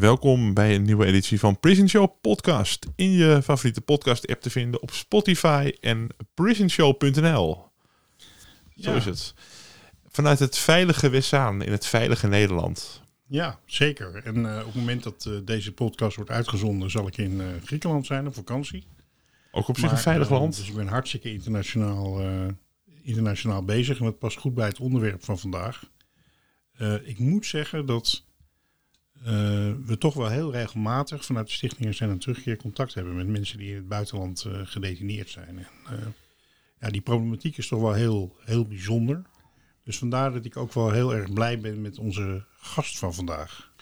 Welkom bij een nieuwe editie van Prison Show Podcast. In je favoriete podcast app te vinden op Spotify en prisonshow.nl. Zo Ja. is het. Vanuit het veilige Wessaan in het veilige Nederland. Ja, zeker. En eh, op het moment dat eh, deze podcast wordt uitgezonden, zal ik in eh, Griekenland zijn op vakantie. Ook op zich Maar, een veilig land. Dus ik ben hartstikke internationaal, internationaal bezig en dat past goed bij het onderwerp van vandaag. Ik moet zeggen dat we toch wel heel regelmatig vanuit de Stichting Herstel en Terugkeer contact hebben met mensen die in het buitenland eh, gedetineerd zijn. En, eh, ja, die problematiek is toch wel heel, heel bijzonder. Dus vandaar dat ik ook wel heel erg blij ben met onze gast van vandaag.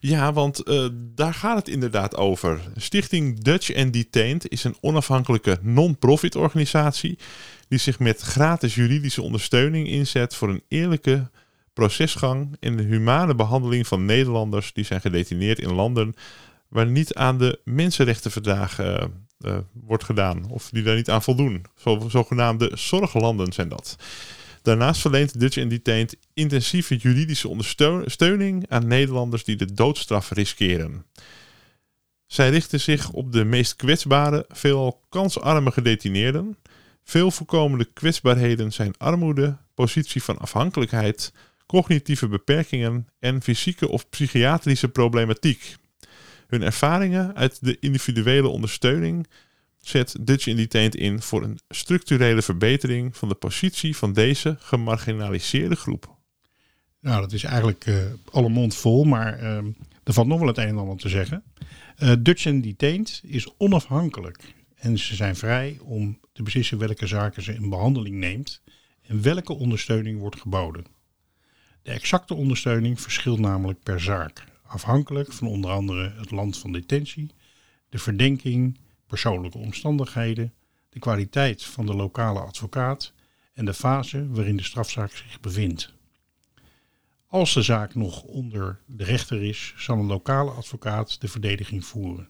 Ja, want eh, daar gaat het inderdaad over. Stichting Dutch and Detained is een onafhankelijke non-profit organisatie die zich met gratis juridische ondersteuning inzet voor een eerlijke procesgang en de humane behandeling van Nederlanders die zijn gedetineerd in landen waar niet aan de mensenrechtenverdragen eh, eh, wordt gedaan of die daar niet aan voldoen. Zo, zogenaamde zorglanden zijn dat. Daarnaast verleent Dutch Detained intensieve juridische ondersteuning aan Nederlanders die de doodstraf riskeren. Zij richten zich op de meest kwetsbare, veelal kansarme gedetineerden. Veel voorkomende kwetsbaarheden zijn armoede, positie van afhankelijkheid, cognitieve beperkingen en fysieke of psychiatrische problematiek. Hun ervaringen uit de individuele ondersteuning zet Dutch in Detained in voor een structurele verbetering van de positie van deze gemarginaliseerde groep. Nou, dat is eigenlijk eh alle mond vol, maar eh, er valt nog wel het een en ander te zeggen. Eh, Dutch and Detained is onafhankelijk en ze zijn vrij om te beslissen welke zaken ze in behandeling neemt en welke ondersteuning wordt geboden. De exacte ondersteuning verschilt namelijk per zaak, afhankelijk van onder andere het land van detentie, de verdenking, persoonlijke omstandigheden, de kwaliteit van de lokale advocaat en de fase waarin de strafzaak zich bevindt. Als de zaak nog onder de rechter is, zal een lokale advocaat de verdediging voeren.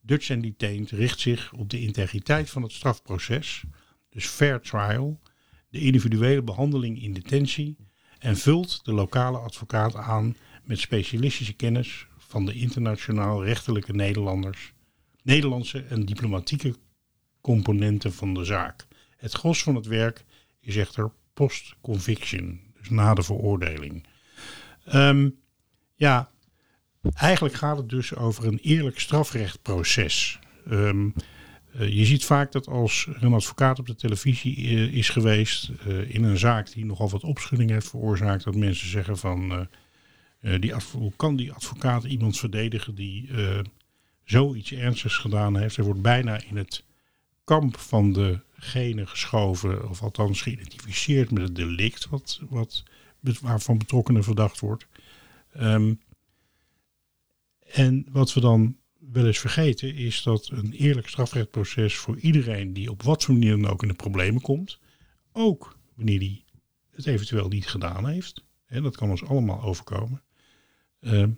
Dutch and Detained richt zich op de integriteit van het strafproces, dus fair trial, de individuele behandeling in detentie en vult de lokale advocaat aan met specialistische kennis van de internationaal rechtelijke Nederlanders, Nederlandse en diplomatieke componenten van de zaak. Het gros van het werk is echter post-conviction, dus na de veroordeling. Ehm, ja, eigenlijk gaat het dus over een eerlijk strafrechtproces. Ehm, eh, je ziet vaak dat als een advocaat op de televisie eh, is geweest eh, in een zaak die nogal wat opschudding heeft veroorzaakt, dat mensen zeggen van eh, eh, die hoe kan die advocaat iemand verdedigen die eh, zoiets ernstigs gedaan heeft. Hij wordt bijna in het kamp van degene geschoven, of althans geïdentificeerd met het delict wat, wat, waarvan betrokkenen verdacht wordt. Ehm, en wat we dan wel eens vergeten is dat een eerlijk strafrechtproces voor iedereen die op wat voor manier dan ook in de problemen komt, ook wanneer die het eventueel niet gedaan heeft, hè, dat kan ons allemaal overkomen, ehm,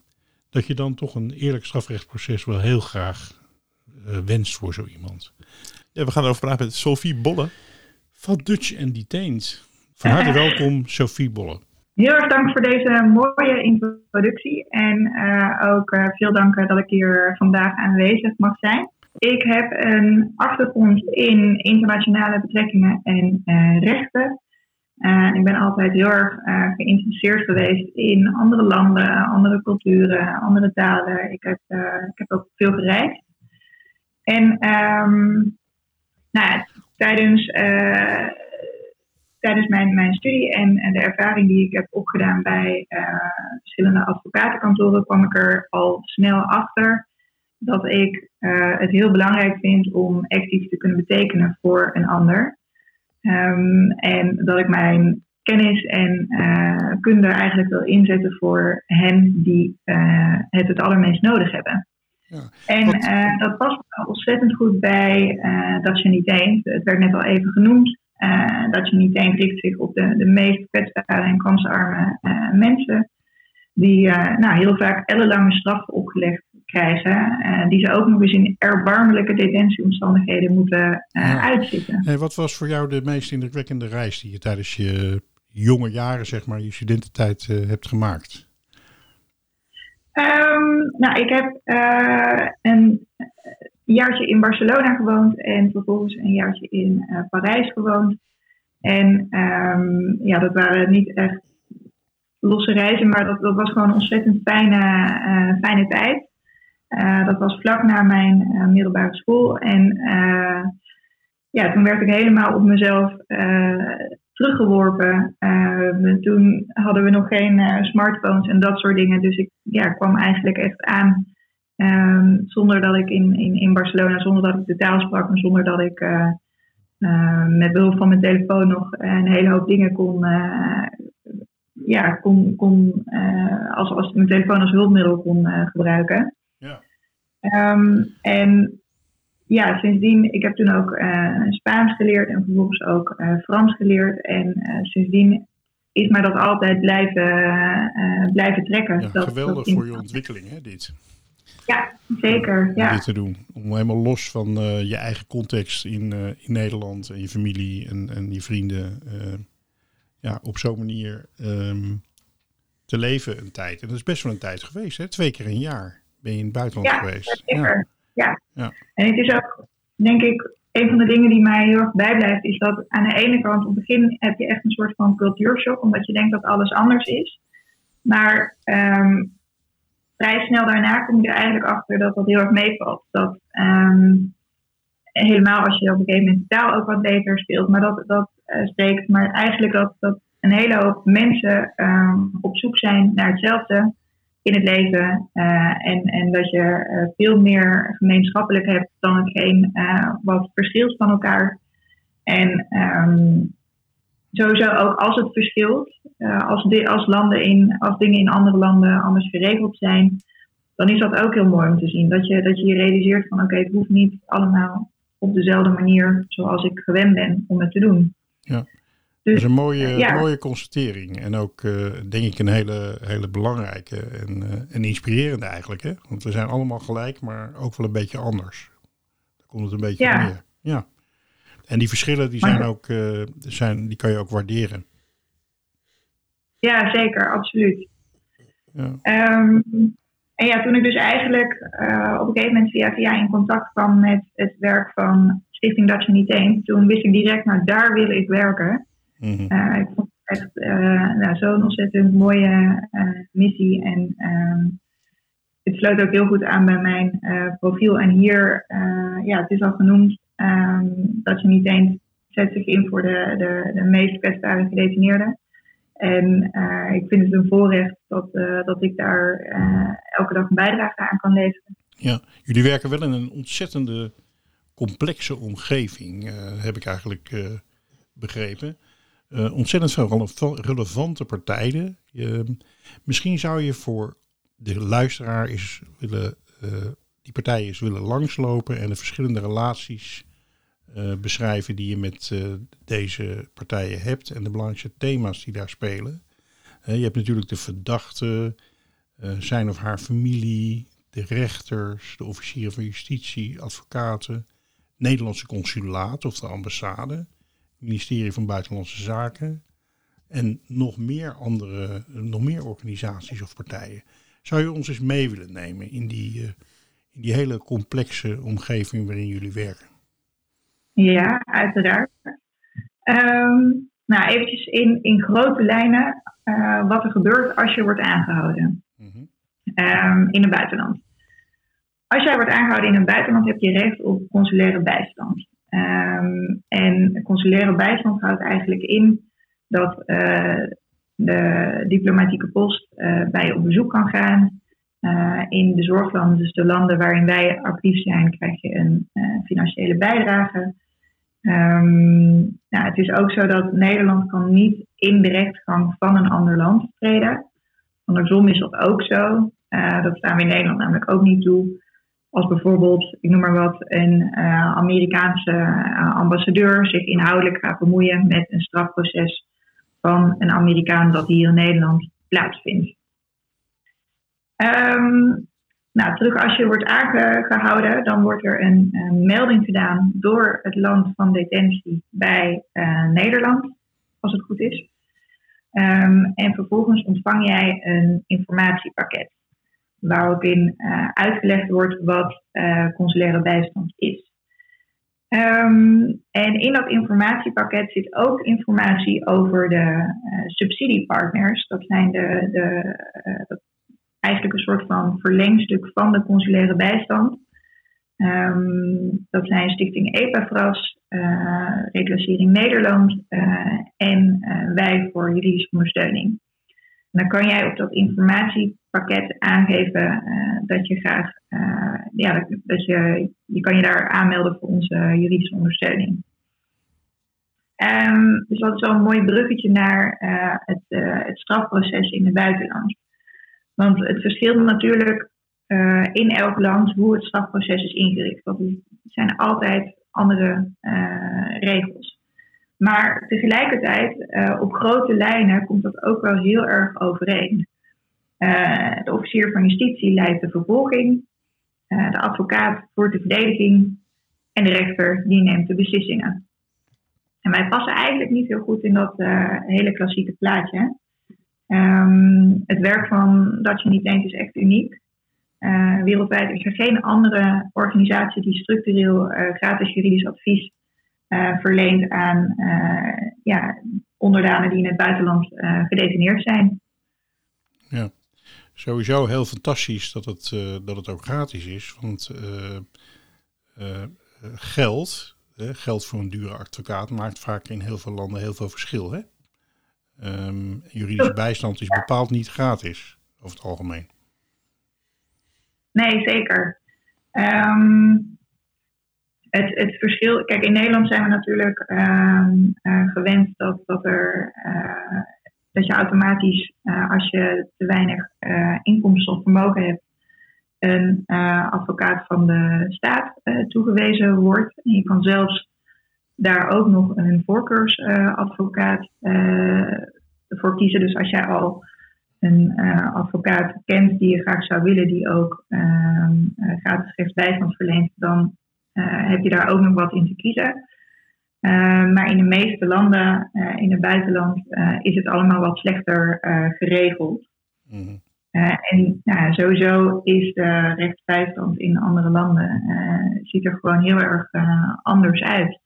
dat je dan toch een eerlijk strafrechtsproces wel heel graag eh, wenst voor zo iemand. Ja, we gaan erover praten met Sophie Bolle. Van Dutch and Detained. Van harte welkom, Sophie Bolle. Heel erg dank voor deze mooie introductie. En eh, ook eh, veel dank eh, dat ik hier vandaag aanwezig mag zijn. Ik heb een achtergrond in internationale betrekkingen en eh, rechten. Ik ben altijd heel erg geïnteresseerd geweest in andere landen, andere culturen, andere talen. Ik heb, ik heb ook veel gereisd. En ehm, nou, tijdens, tijdens mijn, mijn studie en, en de ervaring die ik heb opgedaan bij eh, verschillende advocatenkantoren, kwam ik er al snel achter dat ik eh, het heel belangrijk vind om echt iets te kunnen betekenen voor een ander. Ehm, en dat ik mijn kennis en uh, kunde eigenlijk wil inzetten voor hen die uh, het het allermeest nodig hebben. Ja. En uh, dat past ontzettend goed bij dat je niet eens. Het werd net al even genoemd. Dat je niet eens richt zich op de, de meest kwetsbare en kansarme mensen. Die nou, heel vaak ellenlange straffen opgelegd krijgen. die ze ook nog eens in erbarmelijke detentieomstandigheden moeten ja. uitzitten. Hey, wat was voor jou de meest indrukwekkende reis die je tijdens je jonge jaren, zeg maar, je studententijd uh, hebt gemaakt? Um, nou, ik heb uh, een jaartje in Barcelona gewoond en vervolgens een jaartje in uh, Parijs gewoond. En um, ja, dat waren niet echt losse reizen, maar dat, dat was gewoon een ontzettend fijne, fijne tijd. dat was vlak na mijn middelbare school. En ja, toen werd ik helemaal op mezelf teruggeworpen. Toen hadden we nog geen smartphones en dat soort dingen. Dus ik ja, kwam eigenlijk echt aan um, zonder dat ik in, in, in Barcelona, zonder dat ik de taal sprak en zonder dat ik uh, met behulp van mijn telefoon nog een hele hoop dingen kon, ja, kon, kon als, als mijn telefoon als hulpmiddel kon gebruiken. Ja. Um, en ja, sindsdien, ik heb toen ook uh, Spaans geleerd en vervolgens ook uh, Frans geleerd. En uh, sindsdien is mij dat altijd blijven, blijven trekken. Ja, dat, geweldig dat voor je ontwikkeling, hè, dit. Ja, zeker. Ja. Dit te doen. Om helemaal los van je eigen context in, in Nederland en je familie en, en je vrienden ja, op zo'n manier um, te leven een tijd. En dat is best wel een tijd geweest, hè? Twee keer een jaar ben je in het buitenland ja, geweest. Zeker. Ja. ja. En het is ook, denk ik, een van de dingen die mij heel erg bijblijft, is dat aan de ene kant, op het begin heb je echt een soort van cultuurshock, omdat je denkt dat alles anders is. Maar um, vrij snel daarna kom je er eigenlijk achter dat dat heel erg meevalt. Dat um, helemaal als je op een gegeven moment taal ook wat beter speelt, maar dat, dat uh, spreekt, maar eigenlijk dat, dat een hele hoop mensen um, op zoek zijn naar hetzelfde in het leven. Uh, en, en dat je uh, veel meer gemeenschappelijk hebt dan hetgeen wat verschilt van elkaar. En um, sowieso ook als het verschilt, als, di- als, landen in, als dingen in andere landen anders geregeld zijn, dan is dat ook heel mooi om te zien. Dat je dat je, je realiseert van oké, okay, het hoeft niet allemaal op dezelfde manier zoals ik gewend ben om het te doen. Ja. Dus, dat is een mooie, ja. mooie constatering. En ook, uh, denk ik, een hele, hele belangrijke en, uh, en inspirerende eigenlijk. Hè? Want we zijn allemaal gelijk, maar ook wel een beetje anders. Daar komt het een beetje ja. neer. Ja. En die verschillen, die, zijn ook, uh, zijn, die kan je ook waarderen. Ja, zeker. Absoluut. Ja. Um, en ja, toen ik dus eigenlijk op een gegeven moment via via in contact kwam met het werk van Stichting Je Niet Eens, toen wist ik direct, nou daar wil ik werken. Mm-hmm. Uh, ik vond het echt nou, zo'n ontzettend mooie missie. En um, het sluit ook heel goed aan bij mijn profiel. En hier, ja, het is al genoemd um, dat je niet eens zet zich in voor de, de, de meest kwetsbare gedetineerden. En ik vind het een voorrecht dat, dat ik daar elke dag een bijdrage aan kan leveren. Ja, jullie werken wel in een ontzettende complexe omgeving, heb ik eigenlijk begrepen. Ontzettend veel relevante partijen. Je, misschien zou je voor de luisteraar eens willen, die partijen eens willen langslopen en de verschillende relaties uh, beschrijven die je met deze partijen hebt en de belangrijkste thema's die daar spelen. je hebt natuurlijk de verdachte, zijn of haar familie, de rechters, de officieren van justitie, advocaten, Nederlandse consulaat of de ambassade ministerie van Buitenlandse Zaken en nog meer andere, nog meer organisaties of partijen. Zou je ons eens mee willen nemen in die, in die hele complexe omgeving waarin jullie werken? Ja, uiteraard. Um, nou, eventjes in, in grote lijnen uh, wat er gebeurt als je wordt aangehouden mm -hmm. um, in het buitenland. Als jij wordt aangehouden in het buitenland, heb je recht op consulaire bijstand. Um, en consulaire bijstand houdt eigenlijk in dat uh, de diplomatieke post uh, bij je op bezoek kan gaan. Uh, in de zorglanden, dus de landen waarin wij actief zijn, krijg je een financiële bijdrage. Um, nou, het is ook zo dat Nederland kan niet in de rechtsgang van een ander land treden. Andersom is dat ook zo. dat staan we in Nederland namelijk ook niet toe. Als bijvoorbeeld, ik noem maar wat, een Amerikaanse ambassadeur zich inhoudelijk gaat bemoeien met een strafproces van een Amerikaan dat hier in Nederland plaatsvindt. Um, nou, terug als je wordt aangehouden, dan wordt er een, melding gedaan door het land van detentie bij uh, Nederland, als het goed is. Um, en vervolgens ontvang jij een informatiepakket waarop in uh, uitgelegd wordt wat uh, consulaire bijstand is. Um, en in dat informatiepakket zit ook informatie over de subsidiepartners. Dat zijn de, de, eigenlijk een soort van verlengstuk van de consulaire bijstand. Um, dat zijn Stichting EPAFRAS, Reclassering Nederland en Wij voor Juridische Ondersteuning. En dan kan jij op dat informatiepakket aangeven uh, dat je graag, uh, ja, dat je, je kan je daar aanmelden voor onze juridische ondersteuning. Um, dus dat is wel een mooi bruggetje naar uh, het, het, strafproces in het buitenland. Want het verschilt natuurlijk in elk land hoe het strafproces is ingericht. Want er zijn altijd andere regels. Maar tegelijkertijd, uh, op grote lijnen komt dat ook wel heel erg overeen. De officier van justitie leidt de vervolging, de advocaat voert de verdediging en de rechter die neemt de beslissingen. En wij passen eigenlijk niet heel goed in dat hele klassieke plaatje. Um, het werk van Dutch niet is echt uniek. wereldwijd is er geen andere organisatie die structureel gratis juridisch advies uh, verleent aan ja, onderdanen die in het buitenland gedetineerd zijn. Ja, sowieso heel fantastisch dat het, dat het ook gratis is. Want geld, geld voor een dure advocaat, maakt vaak in heel veel landen heel veel verschil. Hè? Um, juridische bijstand is bepaald niet gratis, over het algemeen. Nee, zeker. Um, het, het verschil, kijk, in Nederland zijn we natuurlijk uh, uh, gewend dat, dat, er, uh, dat je automatisch, eh, als je te weinig inkomsten of vermogen hebt, een advocaat van de staat toegewezen wordt. En je kan zelfs daar ook nog een voorkeursadvocaat voor kiezen. Dus als jij al een advocaat kent die je graag zou willen, die ook ehm, gratis rechtsbijstand verleent, dan uh, heb je daar ook nog wat in te kiezen. Uh, maar in de meeste landen uh, in het buitenland is het allemaal wat slechter geregeld. Mm en nou, sowieso is de rechtsbijstand in andere landen ziet er gewoon heel erg anders uit.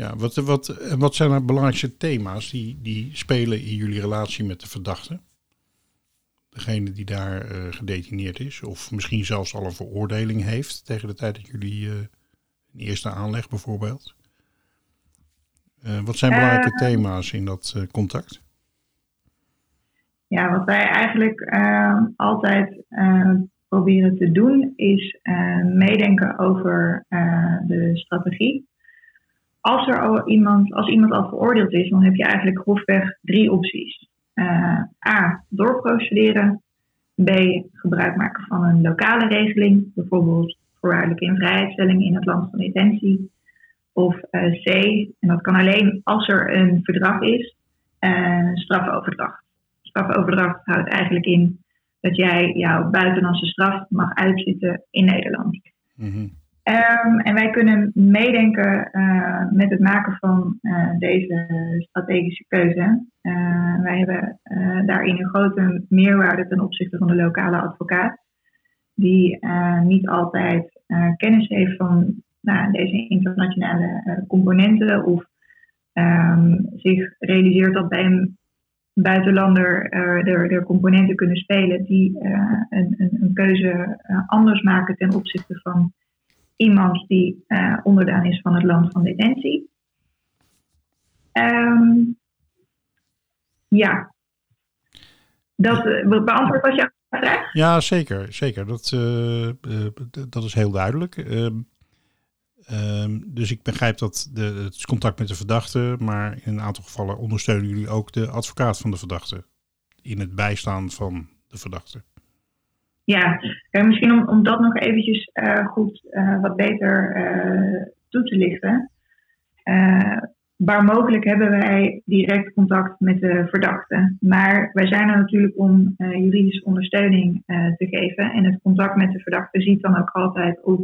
Ja, wat, wat, wat zijn er belangrijkste thema's die, die spelen in jullie relatie met de verdachte? degene die daar uh, gedetineerd is, of misschien zelfs al een veroordeling heeft tegen de tijd dat jullie uh, een eerste aanleg bijvoorbeeld. Uh, wat zijn belangrijke thema's in dat contact? Ja, wat wij eigenlijk altijd proberen te doen is meedenken over de strategie. Als, er al iemand, als iemand al veroordeeld is, dan heb je eigenlijk grofweg drie opties. Uh, A. Doorprocederen. B. Gebruik maken van een lokale regeling, bijvoorbeeld voorwaardelijke invrijheidstelling in het land van detentie. Of uh, C. En dat kan alleen als er een verdrag is, uh, strafoverdracht. Strafoverdracht houdt eigenlijk in dat jij jouw buitenlandse straf mag uitzitten in Nederland. Mm Um, en wij kunnen meedenken uh, met het maken van uh, deze strategische keuze. Uh, wij hebben daarin een grote meerwaarde ten opzichte van de lokale advocaat, die niet altijd kennis heeft van nou, deze internationale componenten of um, zich realiseert dat bij hem buitenlander er, er componenten kunnen spelen die een, een, een, keuze anders maken ten opzichte van iemand die onderdaan is van het land van detentie. Um, ja. Dat beantwoordt wat je vraag? Ja, zeker. zeker. Dat, dat is heel duidelijk. Ehm, ehm, dus ik begrijp dat de, het is contact met de verdachte, maar in een aantal gevallen ondersteunen jullie ook de advocaat van de verdachte in het bijstaan van de verdachte. Ja, misschien om, om dat nog eventjes uh, goed uh, wat beter uh, toe te lichten. Waar mogelijk hebben wij direct contact met de verdachte. Maar wij zijn er natuurlijk om juridische ondersteuning te geven. En het contact met de verdachte ziet dan ook altijd op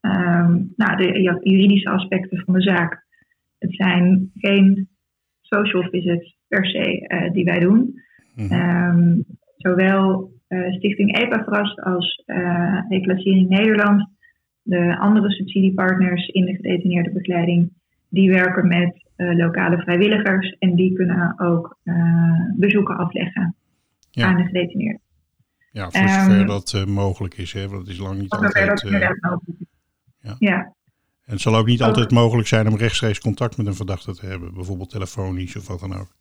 um, nou, de juridische aspecten van de zaak. Het zijn geen social visits per se die wij doen. Mm um, zowel Stichting EPAFRAST als Reclassering Nederland, de andere subsidiepartners in de gedetineerde begeleiding die werken met uh, lokale vrijwilligers en die kunnen ook uh, bezoeken afleggen ja. aan de gedetineerden. Ja, voor zover um, dat uh, mogelijk is, hè? want het is lang niet altijd... Dat ja. ja. En het zal ook niet altijd mogelijk zijn om rechtstreeks contact met een verdachte te hebben, bijvoorbeeld telefonisch of wat dan ook.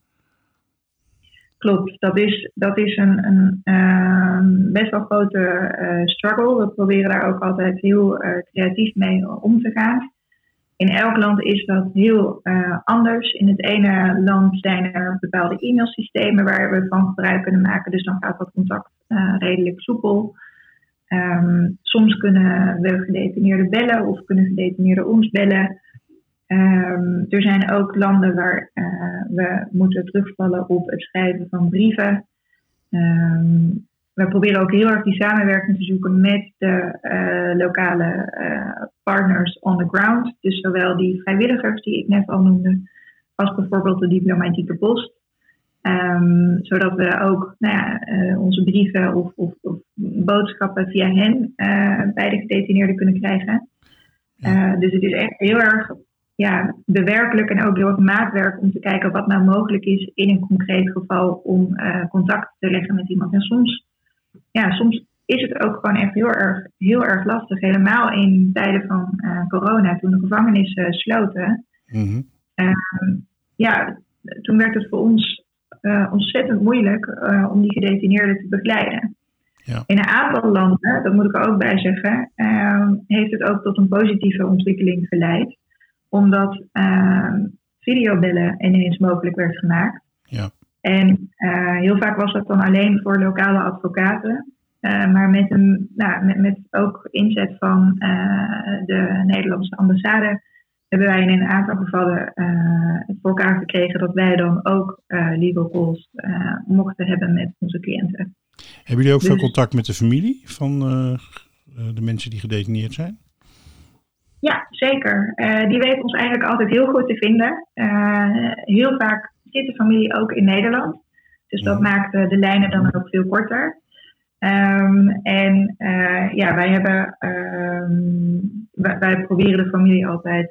Klopt, dat is, dat is een, een uh, best wel grote uh, struggle. We proberen daar ook altijd heel uh, creatief mee om te gaan. In elk land is dat heel uh, anders. In het ene land zijn er bepaalde e-mailsystemen waar we van gebruik kunnen maken. Dus dan gaat dat contact redelijk soepel. Um, soms kunnen we gedetineerden bellen of kunnen gedetineerden ons bellen. Um, er zijn ook landen waar uh, we moeten terugvallen op het schrijven van brieven. Um, we proberen ook heel erg die samenwerking te zoeken met de uh, lokale uh, partners on the ground. Dus zowel die vrijwilligers die ik net al noemde, als bijvoorbeeld de diplomatieke post. Um, zodat we ook nou ja, onze brieven of, of, of, boodschappen via hen bij de gedetineerden kunnen krijgen. dus het is echt heel erg ja, bewerkelijk en ook heel erg maatwerk om te kijken wat nou mogelijk is in een concreet geval om contact te leggen met iemand. En soms ja, soms is het ook gewoon echt heel erg, heel erg lastig. Helemaal in tijden van uh, corona, toen de gevangenissen sloten. Mm ja, toen werd het voor ons uh, ontzettend moeilijk om die gedetineerden te begeleiden. Ja. In een aantal landen, dat moet ik er ook bij zeggen, ehm, heeft het ook tot een positieve ontwikkeling geleid. Omdat ehm, videobellen ineens mogelijk werd gemaakt. Ja. En uh, heel vaak was dat dan alleen voor lokale advocaten. Uh, maar met, een, nou, met, met ook inzet van uh, de Nederlandse ambassade hebben wij in een aantal gevallen het voor elkaar gekregen dat wij dan ook legal calls mochten hebben met onze cliënten. Hebben jullie ook dus, veel contact met de familie van de mensen die gedetineerd zijn? Ja, zeker. die weten ons eigenlijk altijd heel goed te vinden. heel vaak zit de familie ook in Nederland. Dus dat maakt de lijnen dan ook veel korter. Um, en ja, wij hebben, um, wij, wij, proberen de familie altijd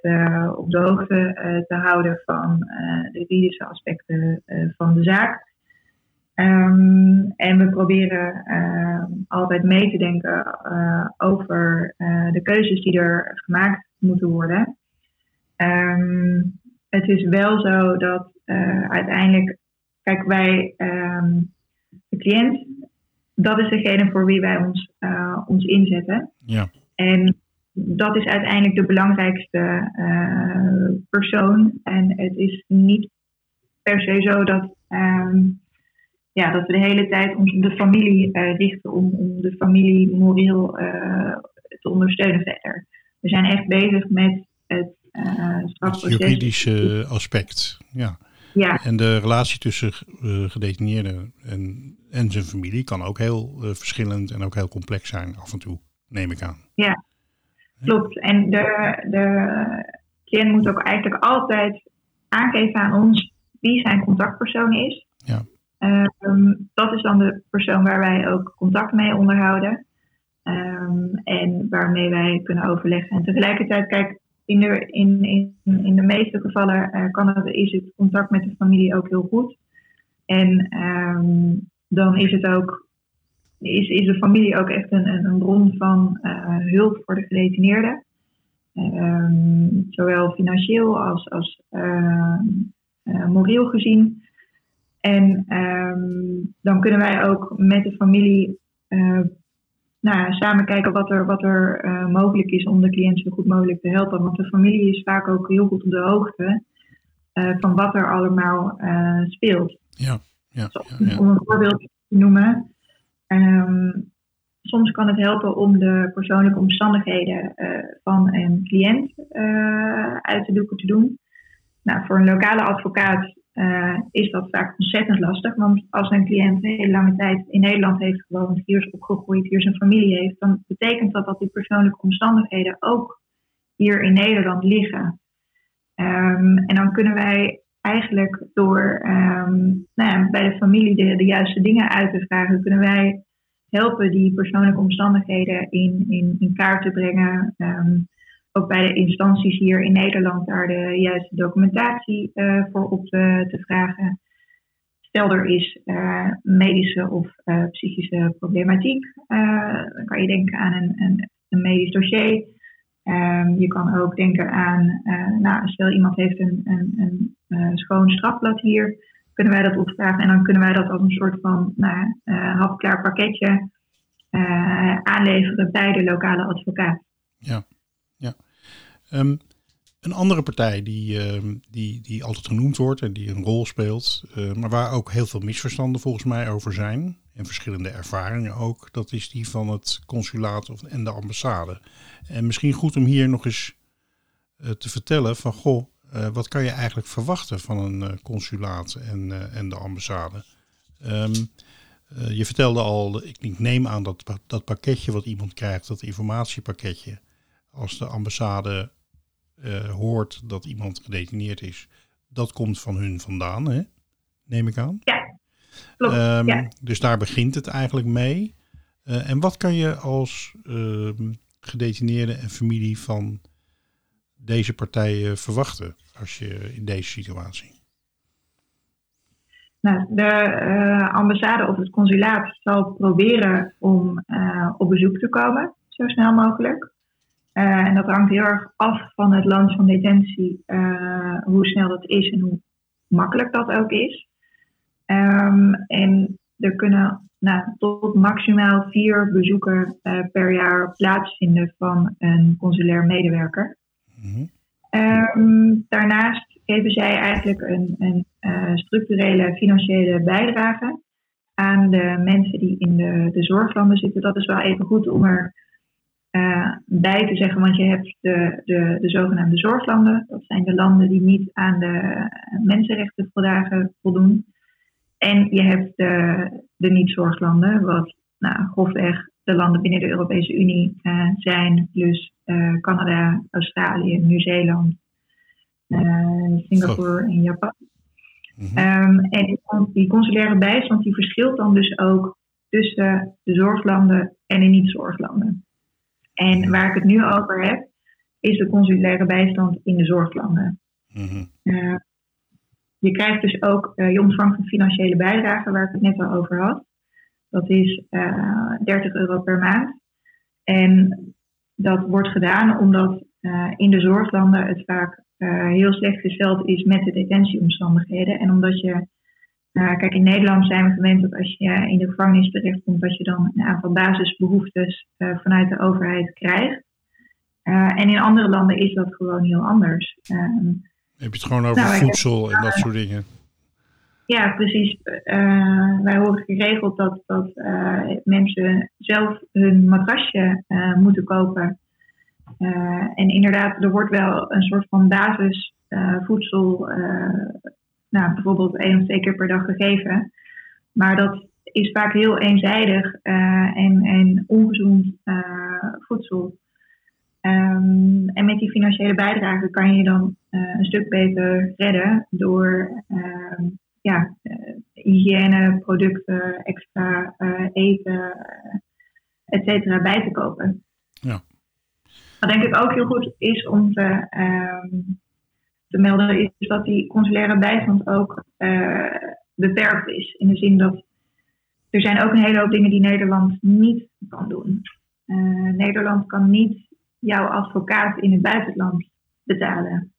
op de hoogte te houden van de juridische aspecten van de zaak. Um, en we proberen altijd mee te denken over de keuzes die er gemaakt moeten worden. het is wel zo dat uh, uiteindelijk, kijk, wij, um, de cliënt, dat is degene voor wie wij ons, ons inzetten. Ja. En dat is uiteindelijk de belangrijkste persoon. En het is niet per se zo dat, um, ja, dat we de hele tijd ons op de familie richten om, om de familie moreel te ondersteunen verder. We zijn echt bezig met het het juridische aspect, ja. Ja. En de relatie tussen uh, gedetineerden en, en zijn familie kan ook heel uh, verschillend en ook heel complex zijn af en toe, neem ik aan. Ja, klopt. En de, de cliënt moet ook eigenlijk altijd aangeven aan ons wie zijn contactpersoon is. Um, dat is dan de persoon waar wij ook contact mee onderhouden. Um, en waarmee wij kunnen overleggen. En tegelijkertijd, kijk, in de, in, in, in de meeste gevallen uh, kan het, is het contact met de familie ook heel goed. En ehm, dan is het ook, is, is de familie ook echt een, een bron van uh, hulp voor de gedetineerden. Ehm, zowel financieel als, als uh, moreel gezien. En um, dan kunnen wij ook met de familie uh, nou, samen kijken wat er, wat er uh, mogelijk is om de cliënt zo goed mogelijk te helpen. Want de familie is vaak ook heel goed op de hoogte uh, van wat er allemaal speelt. Ja, ja, ja, ja, Om een voorbeeld te noemen. Um, soms kan het helpen om de persoonlijke omstandigheden van een cliënt uit de doeken te doen. Nou, voor een lokale advocaat uh, is dat vaak ontzettend lastig. Want als een cliënt een hele lange tijd in Nederland heeft gewoond, hier is opgegroeid, hier zijn familie heeft, dan betekent dat dat die persoonlijke omstandigheden ook hier in Nederland liggen. Um, en dan kunnen wij eigenlijk door um, nou ja, bij de familie de, juiste dingen uit te vragen, kunnen wij helpen die persoonlijke omstandigheden in, in, in kaart te brengen. Um, ook bij de instanties hier in Nederland daar de juiste documentatie uh, voor op te, te, vragen. Stel er is uh, medische of psychische problematiek, dan kan je denken aan een, een, een medisch dossier. Um, je kan ook denken aan, nou, stel iemand heeft een, een, een schoon strafblad hier, kunnen wij dat opvragen en dan kunnen wij dat als een soort van nou, hapklaar pakketje aanleveren bij de lokale advocaat. Ja. Um, een andere partij die, uh, die, die altijd genoemd wordt en die een rol speelt, uh, maar waar ook heel veel misverstanden volgens mij over zijn, en verschillende ervaringen ook, dat is die van het consulaat of, en de ambassade. En misschien goed om hier nog eens uh, te vertellen van, goh, wat kan je eigenlijk verwachten van een consulaat en, en de ambassade? Je vertelde al, ik neem aan dat dat pakketje wat iemand krijgt, dat informatiepakketje, als de ambassade uh, hoort dat iemand gedetineerd is, dat komt van hun vandaan, hè? neem ik aan. Ja, klopt. Um, ja. Dus daar begint het eigenlijk mee. Uh, en wat kan je als uh, gedetineerde en familie van deze partijen verwachten als je in deze situatie? Nou, de uh, ambassade of het consulaat zal proberen om op bezoek te komen, zo snel mogelijk. Uh, en dat hangt heel erg af van het land van detentie, uh, hoe snel dat is en hoe makkelijk dat ook is. Um, en er kunnen nou, tot maximaal vier bezoeken uh, per jaar plaatsvinden van een consulair medewerker. Mm-hmm. Um, daarnaast geven zij eigenlijk een, een structurele financiële bijdrage aan de mensen die in de, de zorglanden zitten. Dat is wel even goed om er uh, bij te zeggen, want je hebt de, de, de zogenaamde zorglanden. Dat zijn de landen die niet aan de mensenrechtenverdragen voldoen. En je hebt de, de niet-zorglanden, wat nou, grofweg de landen binnen de Europese Unie uh, zijn, plus uh, Canada, Australië, Nieuw-Zeeland, Singapore en Japan. Mm-hmm. Um, en die consulaire bijstand die verschilt dan dus ook tussen de zorglanden en de niet-zorglanden. En waar ik het nu over heb, is de consulaire bijstand in de zorglanden. Mm-hmm. Uh, je krijgt dus ook, uh, je ontvangt een financiële bijdrage waar ik het net al over had. Dat is uh, eh, 30 euro per maand. En dat wordt gedaan omdat in de zorglanden het vaak heel slecht gesteld is met de detentieomstandigheden. En omdat je uh, kijk, in Nederland zijn we gewend dat als je in de gevangenis terechtkomt, dat je dan een aantal basisbehoeftes uh, vanuit de overheid krijgt. Uh, en in andere landen is dat gewoon heel anders. Ehm, Heb je het gewoon over nou, voedsel en dat soort dingen? Ja, precies. wij horen geregeld dat, dat mensen zelf hun matrasje moeten kopen. en inderdaad, er wordt wel een soort van basisvoedsel nou, bijvoorbeeld één of twee keer per dag gegeven. Maar dat is vaak heel eenzijdig uh, en, en ongezond uh, voedsel. Um, en met die financiële bijdrage kan je dan uh, een stuk beter redden door ja, hygiëne, producten, extra eten, et cetera, bij te kopen. Ja. Wat denk ik ook heel goed is om te, um, te melden is dat die consulaire bijstand ook uh, beperkt is. In de zin dat er zijn ook een hele hoop dingen die Nederland niet kan doen. Uh, Nederland kan niet jouw advocaat in het buitenland betalen.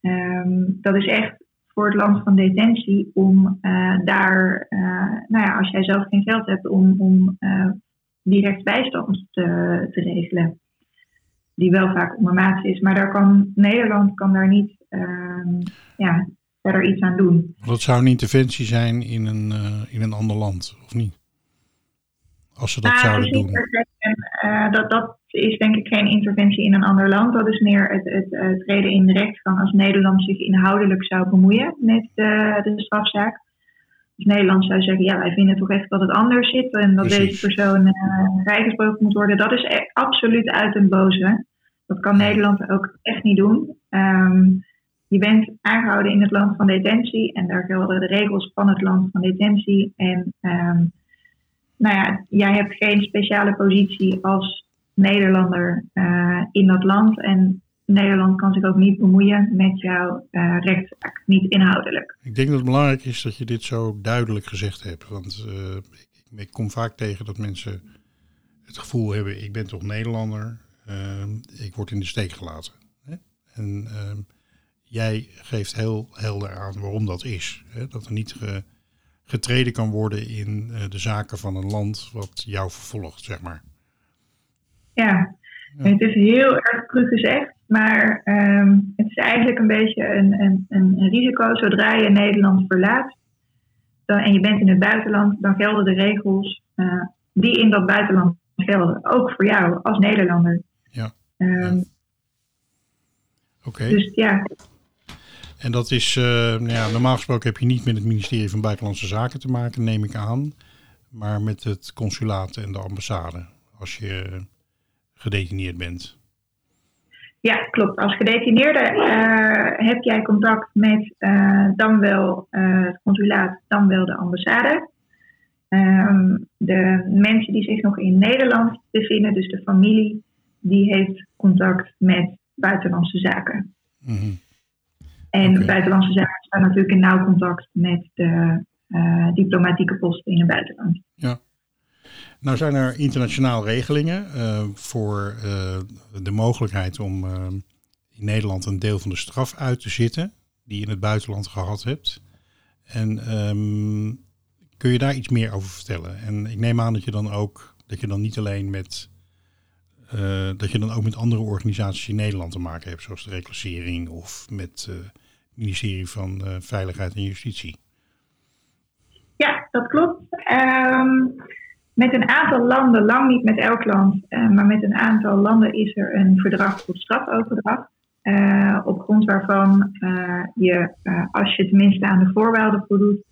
Um, dat is echt voor het land van detentie om uh, daar, nou ja, als jij zelf geen geld hebt, om, om direct bijstand te, te regelen. Die wel vaak ondermaats is. Maar daar kan, Nederland kan daar niet ehm, ja, verder iets aan doen. Dat zou een interventie zijn in een, uh, in een ander land, of niet? Als ze dat ah, zouden doen. Uh, dat, dat is denk ik geen interventie in een ander land. Dat is meer het, het, het treden in de rechtsgang als Nederland zich inhoudelijk zou bemoeien met de, de strafzaak. Dus Nederland zou zeggen, ja, wij vinden toch echt dat het anders zit en dat deze persoon uh, vrijgesproken moet worden. Dat is e-, absoluut uit een boze. Dat kan Nederland ook echt niet doen. Um, je bent aangehouden in het land van detentie en daar gelden de regels van het land van detentie. En um, nou ja, jij hebt geen speciale positie als Nederlander uh, in dat land. En Nederland kan zich ook niet bemoeien met jouw uh, rechtszaak, niet inhoudelijk. Ik denk dat het belangrijk is dat je dit zo duidelijk gezegd hebt. Want ik, ik, kom vaak tegen dat mensen het gevoel hebben: ik ben toch Nederlander, ik word in de steek gelaten. Hè? En ehm, jij geeft heel helder aan waarom dat is. Hè? Dat er niet getreden kan worden in uh, de zaken van een land wat jou vervolgt, zeg maar. Ja, ja. het is heel erg cru gezegd, maar um, het is eigenlijk een beetje een, een, een, risico. Zodra je Nederland verlaat dan, en je bent in het buitenland, dan gelden de regels uh, die in dat buitenland gelden. Ook voor jou als Nederlander. Ja. Um, ja. Oké. Dus ja, en dat is, uh, nou ja, normaal gesproken heb je niet met het ministerie van Buitenlandse Zaken te maken, neem ik aan. Maar met het consulaat en de ambassade, als je gedetineerd bent. Ja, klopt. Als gedetineerde uh, heb jij contact met uh, dan wel het consulaat, dan wel de ambassade. Ehm, de mensen die zich nog in Nederland bevinden, dus de familie, die heeft contact met buitenlandse zaken. Mm en okay. buitenlandse zaken staan natuurlijk in nauw contact met de uh, diplomatieke posten in het buitenland. Ja. Nou zijn er internationaal regelingen uh, voor uh, de mogelijkheid om in Nederland een deel van de straf uit te zitten die je in het buitenland gehad hebt. En um, kun je daar iets meer over vertellen? En ik neem aan dat je dan ook dat je dan niet alleen met uh, dat je dan ook met andere organisaties in Nederland te maken hebt, zoals de reclassering of met uh, het ministerie van uh, Veiligheid en Justitie. Ja, dat klopt. Um, met een aantal landen, lang niet met elk land, maar met een aantal landen is er een verdrag voor strafoverdracht. op grond waarvan je, als je tenminste aan de voorwaarden voldoet,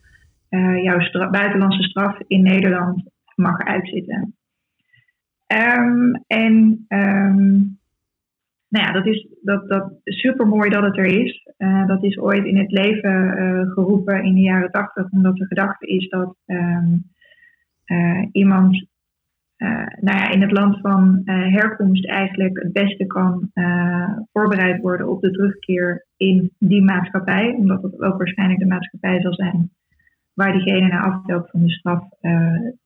jouw buitenlandse straf in Nederland mag uitzitten. Um, en um, nou ja, dat is dat, dat super mooi dat het er is. Uh, dat is ooit in het leven uh, geroepen in de jaren tachtig, omdat de gedachte is dat um, uh, iemand nou ja, in het land van herkomst eigenlijk het beste kan voorbereid worden op de terugkeer in die maatschappij, omdat het ook waarschijnlijk de maatschappij zal zijn waar diegene na afloop van de straf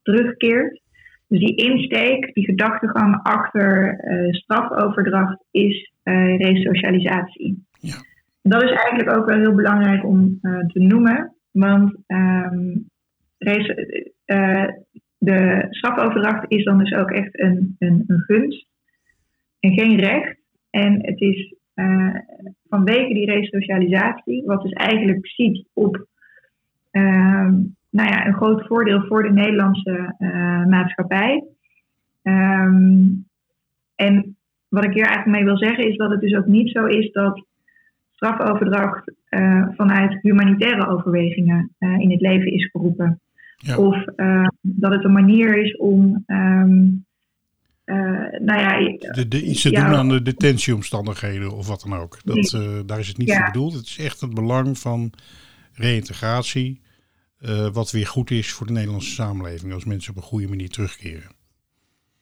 terugkeert. Dus die insteek, die gedachtegang achter uh, strafoverdracht is uh, resocialisatie. Ja. Dat is eigenlijk ook wel heel belangrijk om uh, te noemen, want um, de strafoverdracht is dan dus ook echt een, een, een gunst en geen recht. En het is vanwege die resocialisatie, wat dus eigenlijk ziet op ehm, nou ja, een groot voordeel voor de Nederlandse uh, maatschappij. Um, en wat ik hier eigenlijk mee wil zeggen is dat het dus ook niet zo is dat strafoverdracht uh, vanuit humanitaire overwegingen uh, in het leven is geroepen. Ja. Of dat het een manier is om. Um, nou ja, de, de, iets te ja, doen aan de detentieomstandigheden of wat dan ook. Dat, daar is het niet ja. voor bedoeld. Het is echt het belang van reïntegratie uh, wat weer goed is voor de Nederlandse samenleving als mensen op een goede manier terugkeren.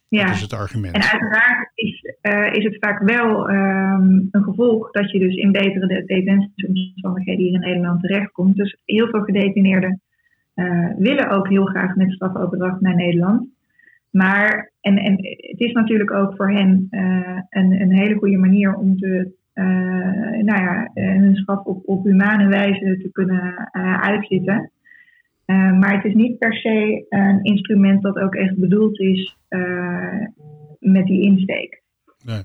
Ja. Dat is het argument. En uiteraard is, uh, is het vaak wel um, een gevolg dat je dus in betere detentieomstandigheden hier in Nederland terechtkomt. Dus heel veel gedetineerden willen ook heel graag met strafoverdracht naar Nederland. Maar, en, en het is natuurlijk ook voor hen een, een hele goede manier om te, nou ja, hun straf op, op humane wijze te kunnen uitzitten. Maar het is niet per se een instrument dat ook echt bedoeld is met die insteek. Nee.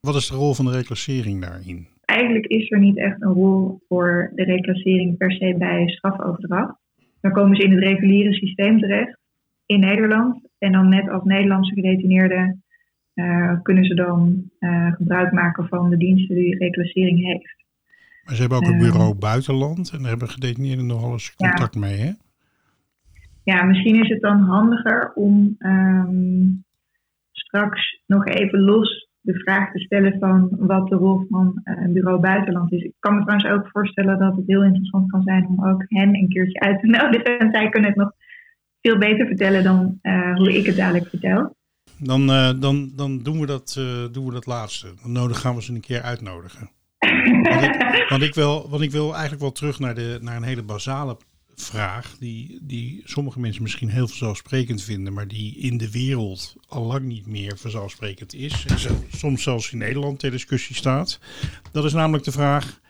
Wat is de rol van de reclassering daarin? Eigenlijk is er niet echt een rol voor de reclassering per se bij strafoverdracht. Dan komen ze in het reguliere systeem terecht in Nederland. En dan net als Nederlandse gedetineerden uh, kunnen ze dan gebruik maken van de diensten die reclassering heeft. Maar ze hebben ook een bureau uh, buitenland en daar hebben gedetineerden nogal eens contact ja. mee, hè? Ja, misschien is het dan handiger om um, straks nog even los de vraag te stellen van wat de rol van uh, een bureau buitenland is. Ik kan me trouwens ook voorstellen dat het heel interessant kan zijn om ook hen een keertje uit te nodigen. En zij kunnen het nog veel beter vertellen dan uh, hoe ik het dadelijk vertel. Dan, uh, dan, dan doen, we dat, doen we dat laatste. Dan nodig gaan we ze een keer uitnodigen. Want, ik, want, ik wil, want ik wil eigenlijk wel terug naar, de, naar een hele basale vraag die, die sommige mensen misschien heel vanzelfsprekend vinden, maar die in de wereld al lang niet meer vanzelfsprekend is. En soms zelfs in Nederland ter discussie staat. Dat is namelijk de vraag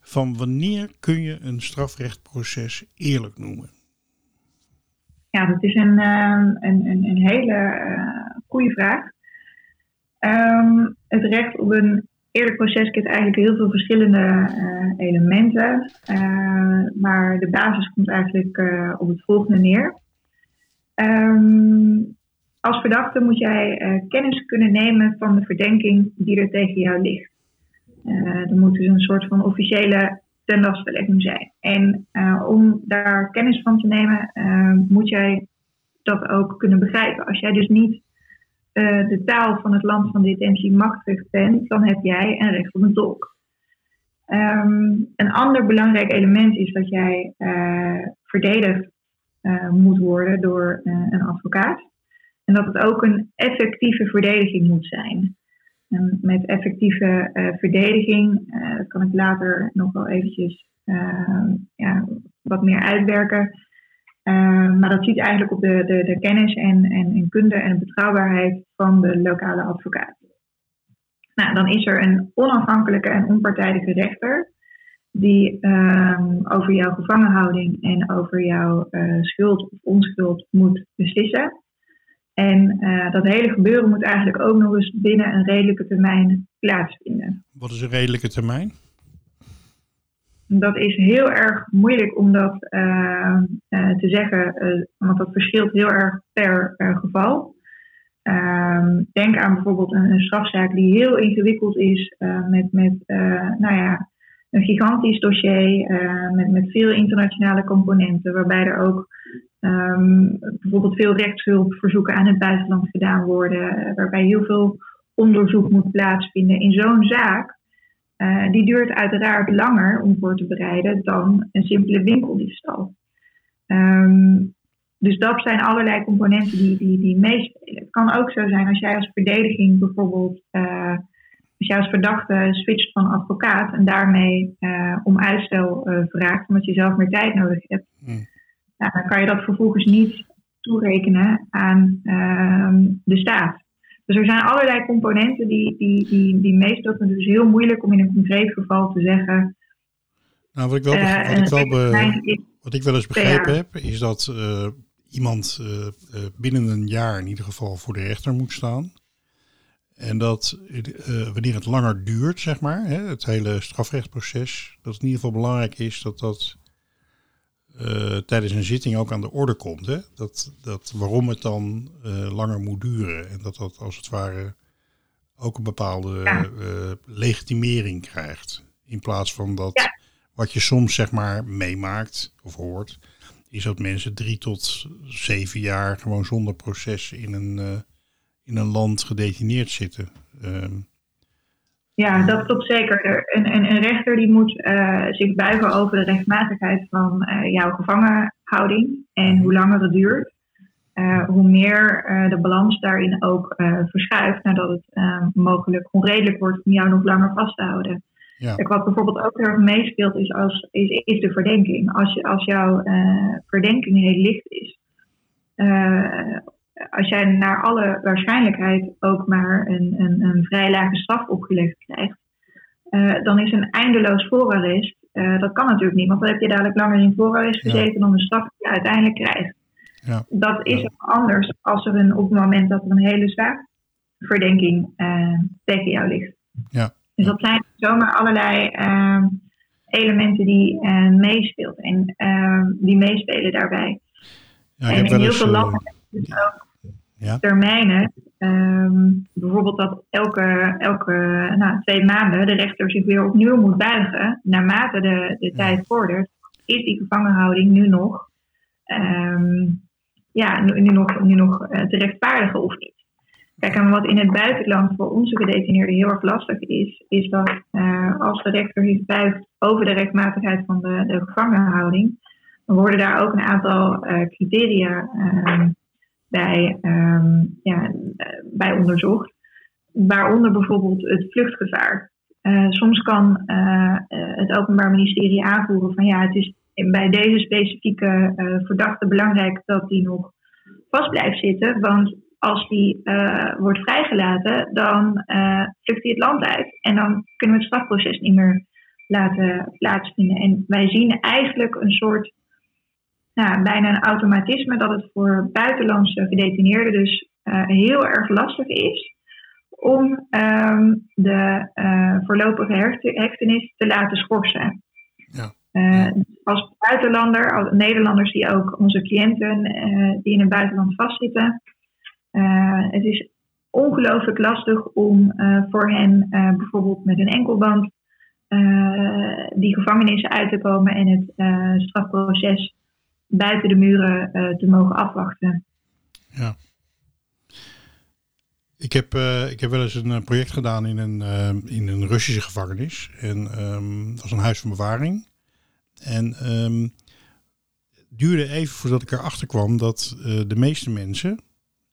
van wanneer kun je een strafrechtproces eerlijk noemen? Ja, dat is een, een, een, een hele uh, goede vraag. Um, het recht op een eerlijk proces kent eigenlijk heel veel verschillende uh, elementen. Uh, maar de basis komt eigenlijk uh, op het volgende neer. Um, als verdachte moet jij kennis kunnen nemen van de verdenking die er tegen jou ligt. er moet dus een soort van officiële ten lastelegging zijn. En om daar kennis van te nemen, moet jij dat ook kunnen begrijpen. Als jij dus niet uh, de taal van het land van detentie machtig bent, dan heb jij een recht op een tolk. Um, een ander belangrijk element is dat jij uh, verdedigd uh, moet worden door een advocaat. En dat het ook een effectieve verdediging moet zijn. Met effectieve verdediging, kan ik later nog wel eventjes ja, wat meer uitwerken. Uh, maar dat ziet eigenlijk op de, de, de kennis en, en, kunde en betrouwbaarheid van de lokale advocaat. Nou, dan is er een onafhankelijke en onpartijdige rechter die um, over jouw gevangenhouding en over jouw uh, schuld of onschuld moet beslissen. En uh, dat hele gebeuren moet eigenlijk ook nog eens binnen een redelijke termijn plaatsvinden. Wat is een redelijke termijn? Dat is heel erg moeilijk om dat uh, uh, te zeggen, uh, want dat verschilt heel erg per geval. Ehm, denk aan bijvoorbeeld een, strafzaak die heel ingewikkeld is, met, met nou ja, een gigantisch dossier, met, met veel internationale componenten, waarbij er ook um, bijvoorbeeld veel rechtshulpverzoeken aan het buitenland gedaan worden, waarbij heel veel onderzoek moet plaatsvinden. In zo'n zaak uh, die duurt uiteraard langer om voor te bereiden dan een simpele winkeldiefstal. Um, dus dat zijn allerlei componenten die, die, die meespelen. Het kan ook zo zijn als jij als verdediging bijvoorbeeld, uh, als jij als verdachte switcht van advocaat en daarmee uh, om uitstel vraagt, omdat je zelf meer tijd nodig hebt, mm. nou, dan kan je dat vervolgens niet toerekenen aan ehm, de staat. Dus er zijn allerlei componenten die, die, die, die meestal dus heel moeilijk om in een concreet geval te zeggen. Nou, wat ik wel, uh, wat ik wel, be, wat ik wel eens begrepen heb, is dat uh, iemand uh, binnen een jaar in ieder geval voor de rechter moet staan. En dat wanneer het langer duurt, zeg maar, hè, het hele strafrechtproces, dat het in ieder geval belangrijk is dat dat uh, tijdens een zitting ook aan de orde komt. Hè? Dat, dat waarom het dan uh, langer moet duren. En dat dat als het ware ook een bepaalde ja. uh, legitimering krijgt. In plaats van dat ja. wat je soms zeg maar meemaakt of hoort, is dat mensen drie tot zeven jaar gewoon zonder proces in een, in een land gedetineerd zitten. Ehm, ja, dat klopt zeker. Een, een, een rechter die moet uh, zich buigen over de rechtmatigheid van uh, jouw gevangenhouding en hoe langer het duurt. Uh, hoe meer de balans daarin ook verschuift nadat het mogelijk onredelijk wordt om jou nog langer vast te houden. Ja. Kijk, wat bijvoorbeeld ook heel erg meespeelt is, als, is, is de verdenking. Als, je, als jouw eh, verdenking heel licht is, eh, als jij naar alle waarschijnlijkheid ook maar een, een, een vrij lage straf opgelegd krijgt, eh, dan is een eindeloos voorarrest, eh, dat kan natuurlijk niet, want dan heb je dadelijk langer in voorarrest Ja. gezeten dan de straf die je uiteindelijk krijgt. Ja. Dat is Ja. anders als er een, op het moment dat er een hele zware verdenking eh, tegen jou ligt. Ja. Dus dat zijn zomaar allerlei eh, elementen die meespeelt en eh, die meespelen daarbij. Ja, en in heel veel landen dus ook ja. termijnen. ehm, bijvoorbeeld dat elke, elke nou, twee maanden de rechter zich weer opnieuw moet buigen. Naarmate de, de Ja. tijd vordert, is die gevangenhouding nu nog, ehm, ja, nu, nu nog, nu nog eh, te rechtvaardigen of niet. Kijk, en wat in het buitenland voor onze gedetineerden heel erg lastig is, is dat eh, als de rechter zich buigt over de rechtmatigheid van de, de gevangenhouding, dan worden daar ook een aantal eh, criteria ehm, bij, ehm, ja, eh, bij onderzocht. Waaronder bijvoorbeeld het vluchtgevaar. Eh, soms kan eh, het Openbaar Ministerie aanvoeren van ja, het is bij deze specifieke verdachte belangrijk dat die nog vast blijft zitten. Want als die wordt vrijgelaten, dan vlucht hij het land uit. En dan kunnen we het strafproces niet meer laten plaatsvinden. En wij zien eigenlijk een soort nou, bijna een automatisme dat het voor buitenlandse gedetineerden dus eh, heel erg lastig is om ehm, de eh, voorlopige hecht- hechtenis te laten schorsen. Ja. Eh, als buitenlander, als Nederlanders die ook onze cliënten die in het buitenland vastzitten, het is ongelooflijk lastig om voor hen bijvoorbeeld met een enkelband die gevangenissen uit te komen en het strafproces buiten de muren eh, te mogen afwachten. Ja. Ik heb, eh, ik heb wel eens een eh, project gedaan in een, in een Russische gevangenis. En ehm, dat was een huis van bewaring. En ehm, het duurde even voordat ik erachter kwam dat de meeste mensen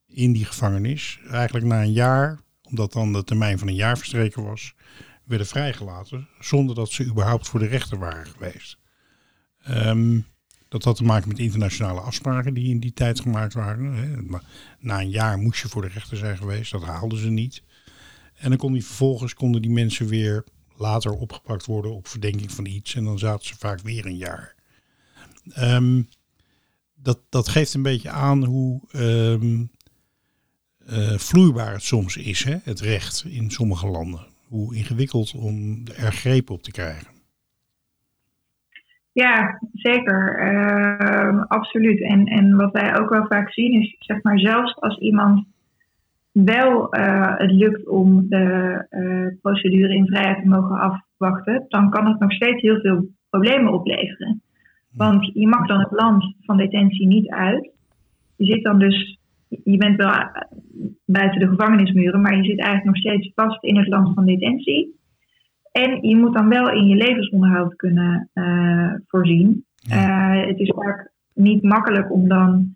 in die gevangenis eigenlijk na een jaar, omdat dan de termijn van een jaar verstreken was, werden vrijgelaten zonder dat ze überhaupt voor de rechter waren geweest. Ehm, dat had te maken met internationale afspraken die in die tijd gemaakt waren. na een jaar moest je voor de rechter zijn geweest. Dat haalden ze niet. En dan kon die vervolgens konden die mensen weer later opgepakt worden op verdenking van iets. En dan zaten ze vaak weer een jaar. Ehm, dat, dat geeft een beetje aan hoe ehm, eh, vloeibaar het soms is, hè, het recht in sommige landen. Hoe ingewikkeld om er greep op te krijgen. Ja, zeker. Ehm, absoluut. En, en wat wij ook wel vaak zien is, zeg maar, zelfs als iemand wel eh, het lukt om de eh, procedure in vrijheid te mogen afwachten, dan kan het nog steeds heel veel problemen opleveren. Want je mag dan het land van detentie niet uit. Je zit dan dus, je bent wel eh, buiten de gevangenismuren, maar je zit eigenlijk nog steeds vast in het land van detentie. En je moet dan wel in je levensonderhoud kunnen eh, voorzien. Eh, het is vaak niet makkelijk om dan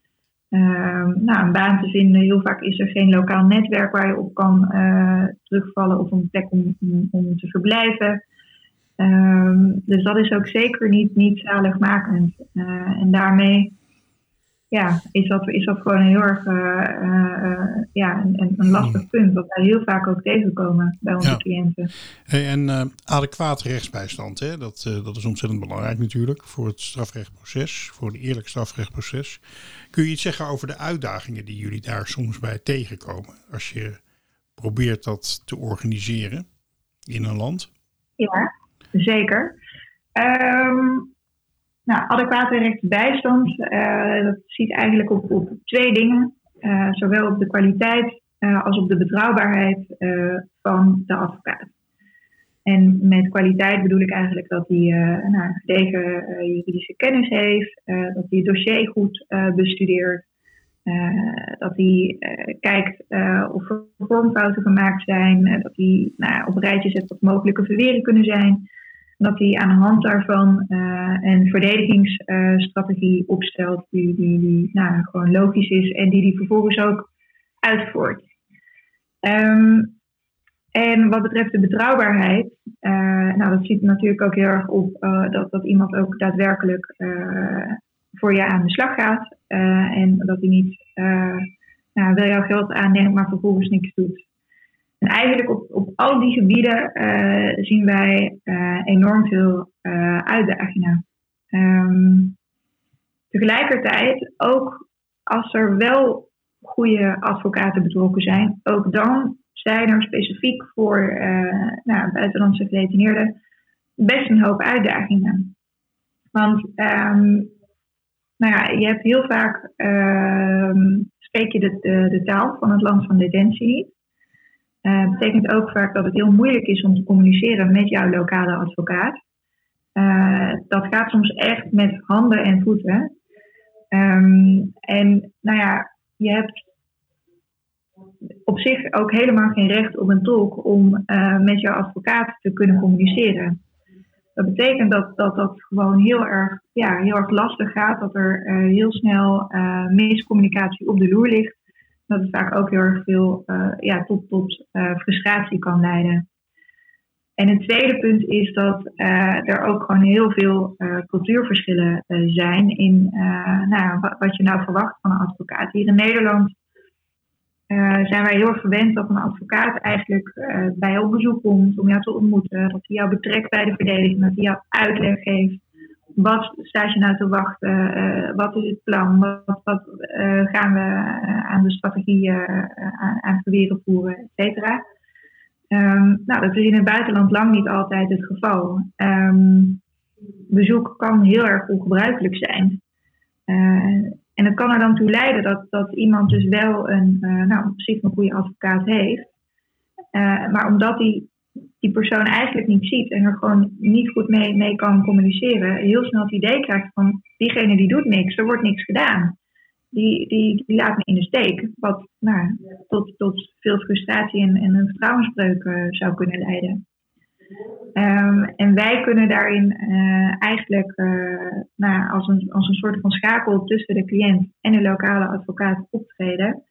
eh, nou, een baan te vinden. Heel vaak is er geen lokaal netwerk waar je op kan eh, terugvallen of een plek om, om, om te verblijven. Ehm, dus dat is ook zeker niet, niet zaligmakend. En daarmee ja, is, dat, is dat gewoon heel erg eh, eh, eh, ja, een, een- een lastig punt. Wat wij heel vaak ook tegenkomen bij onze Ja. cliënten. Hey, en adequate rechtsbijstand, hè? Dat, dat is ontzettend belangrijk natuurlijk voor het strafrechtproces, voor het eerlijk strafrechtproces. Kun je iets zeggen over de uitdagingen die jullie daar soms bij tegenkomen als je probeert dat te organiseren in een land? Ja, zeker. Ehm, nou, adequate rechtsbijstand, eh, dat ziet eigenlijk op, op twee dingen. Eh, zowel op de kwaliteit eh, als op de betrouwbaarheid van de advocaat. En met kwaliteit bedoel ik eigenlijk dat hij nou, gedegen juridische kennis heeft, dat hij het dossier goed bestudeert, dat hij kijkt of er vormfouten gemaakt zijn, dat hij nou, op een rijtje zet wat mogelijke verweringen kunnen zijn, dat hij aan de hand daarvan eh, een verdedigingsstrategie opstelt die, die, die nou, gewoon logisch is en die hij vervolgens ook uitvoert. Ehm, En wat betreft de betrouwbaarheid, uh, nou, dat ziet natuurlijk ook heel erg op dat, dat iemand ook daadwerkelijk voor je aan de slag gaat. en dat hij niet nou, wil jouw geld aannemen, maar vervolgens niks doet. En eigenlijk op, op al die gebieden zien wij enorm veel uitdagingen. Um, tegelijkertijd, ook als er wel goede advocaten betrokken zijn, ook dan zijn er specifiek voor nou, buitenlandse gedetineerden best een hoop uitdagingen. Want um, nou ja, je hebt heel vaak, uh, spreek je de, de, taal van het land van detentie. Uh, betekent ook vaak dat het heel moeilijk is om te communiceren met jouw lokale advocaat. Uh, dat gaat soms echt met handen en voeten. Um, en nou ja, je hebt op zich ook helemaal geen recht op een tolk om uh, met jouw advocaat te kunnen communiceren. Dat betekent dat dat, dat gewoon heel erg, ja, heel erg lastig gaat, dat er heel snel miscommunicatie op de loer ligt. Dat het vaak ook heel erg veel ja, tot, tot frustratie kan leiden. En een tweede punt is dat er ook gewoon heel veel cultuurverschillen zijn in nou, wat je nou verwacht van een advocaat. Hier in Nederland zijn wij heel gewend dat een advocaat eigenlijk bij jou op bezoek komt om jou te ontmoeten. Dat hij jou betrekt bij de verdediging, dat hij jou uitleg geeft. Wat staat je nou te wachten? Uh, wat is het plan? Wat, wat gaan we aan de strategie aan, aan proberen voeren, et cetera? Um, nou, dat is in het buitenland lang niet altijd het geval. Um, bezoek kan heel erg ongebruikelijk zijn. En dat kan er dan toe leiden dat, dat iemand dus wel een, nou, op zich een goede advocaat heeft. Maar omdat die, die persoon eigenlijk niet ziet en er gewoon niet goed mee, mee kan communiceren, heel snel het idee krijgt van diegene die doet niks, er wordt niks gedaan. Die, die, die laat me in de steek. Wat nou, tot, tot veel frustratie en, en een vertrouwensbreuk uh, zou kunnen leiden. Um, en wij kunnen daarin uh, eigenlijk uh, nou, als, een, als een soort van schakel tussen de cliënt en de lokale advocaat optreden.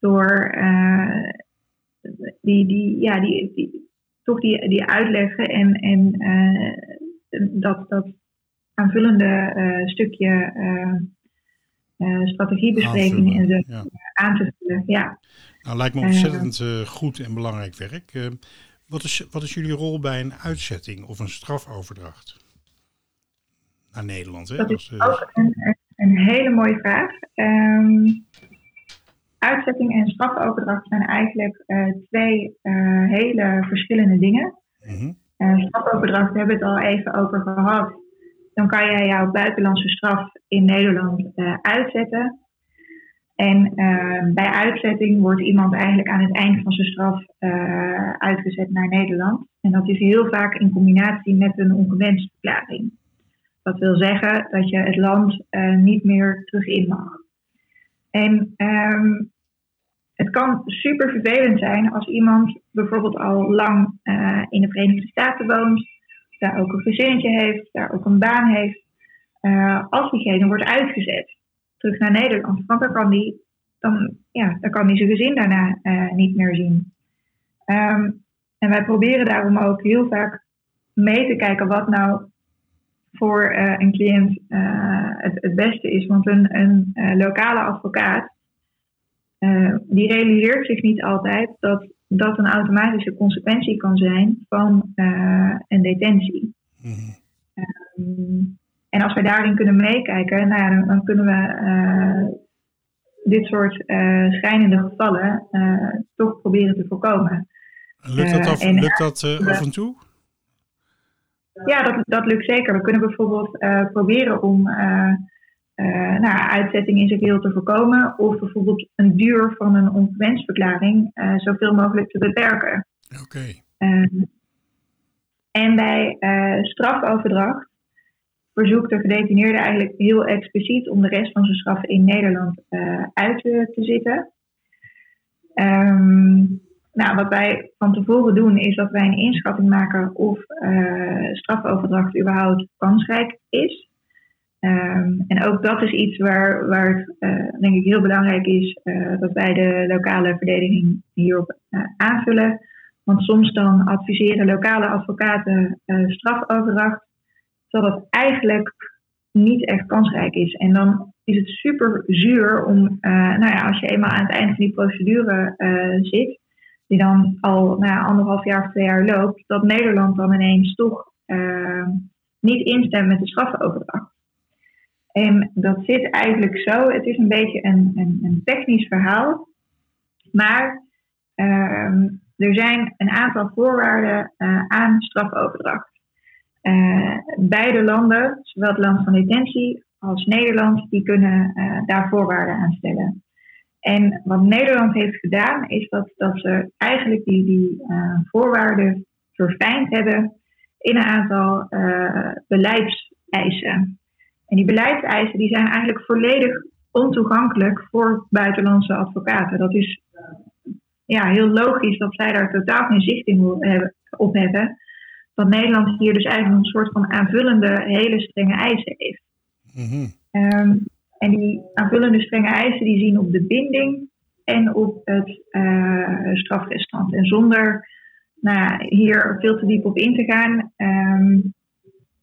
Door die, die, ja, die, die, toch die, die uitleggen en, en dat, dat aanvullende stukje strategiebespreking en zo ja. aan te vullen. Ja. Nou, lijkt me ontzettend goed en belangrijk werk. Wat is, wat is jullie rol bij een uitzetting of een strafoverdracht naar Nederland? Hè? Dat is ook een, een hele mooie vraag. Um, uitzetting en strafoverdracht zijn eigenlijk uh, twee uh, hele verschillende dingen. Mm -hmm. uh, strafoverdracht hebben we het al even over gehad. Dan kan jij jouw buitenlandse straf in Nederland uitzetten. En bij uitzetting wordt iemand eigenlijk aan het eind van zijn straf uitgezet naar Nederland. En dat is heel vaak in combinatie met een ongewenste verklaring. Dat wil zeggen dat je het land niet meer terug in mag. En um, het kan super vervelend zijn als iemand bijvoorbeeld al lang in de Verenigde Staten woont, daar ook een gezinnetje heeft, daar ook een baan heeft, als diegene wordt uitgezet terug naar Nederland. Want dan kan die, dan, ja, dan kan die zijn gezin daarna uh, niet meer zien. Um, en wij proberen daarom ook heel vaak mee te kijken wat nou voor uh, een cliënt uh, het, het, beste is. Want een, een lokale advocaat, die realiseert zich niet altijd dat dat een automatische consequentie kan zijn van een detentie. Mm -hmm. En als wij daarin kunnen meekijken, nou ja, dan, dan kunnen we dit soort schijnende gevallen toch proberen te voorkomen. Lukt dat, af, en, lukt dat af en toe? Ja, dat, dat lukt zeker. We kunnen bijvoorbeeld proberen om nou, uitzetting in zijn geheel te voorkomen. Of bijvoorbeeld een duur van een onwensverklaring zoveel mogelijk te beperken. Oké. Okay. en bij strafoverdracht verzoekt de gedetineerde eigenlijk heel expliciet om de rest van zijn straf in Nederland uh, uit te, te zitten. Um, nou, wat wij van tevoren doen is dat wij een inschatting maken of uh, strafoverdracht überhaupt kansrijk is. Um, en ook dat is iets waar, waar het uh, denk ik heel belangrijk is dat wij de lokale verdediging hierop aanvullen. Want soms dan adviseren lokale advocaten uh, strafoverdracht, terwijl dat eigenlijk niet echt kansrijk is. En dan is het super zuur om, uh, nou ja, als je eenmaal aan het eind van die procedure uh, zit, die dan al nou ja, anderhalf jaar of twee jaar loopt, dat Nederland dan ineens toch niet instemt met de strafoverdracht. En dat zit eigenlijk zo. Het is een beetje een, een, een technisch verhaal. Maar uh, er zijn een aantal voorwaarden uh, aan strafoverdracht. Uh, beide landen, zowel het land van detentie als Nederland, die kunnen uh, daar voorwaarden aan stellen. En wat Nederland heeft gedaan, is dat, dat ze eigenlijk die, die voorwaarden verfijnd hebben in een aantal beleidseisen. En die beleidseisen die zijn eigenlijk volledig ontoegankelijk voor buitenlandse advocaten. Dat is ja, heel logisch dat zij daar totaal geen zicht in op hebben. Dat Nederland hier dus eigenlijk een soort van aanvullende, hele strenge eisen heeft. Ehm, en die aanvullende strenge eisen die zien op de binding en op het uh, strafrestant. En zonder nou ja, hier veel te diep op in te gaan, ehm,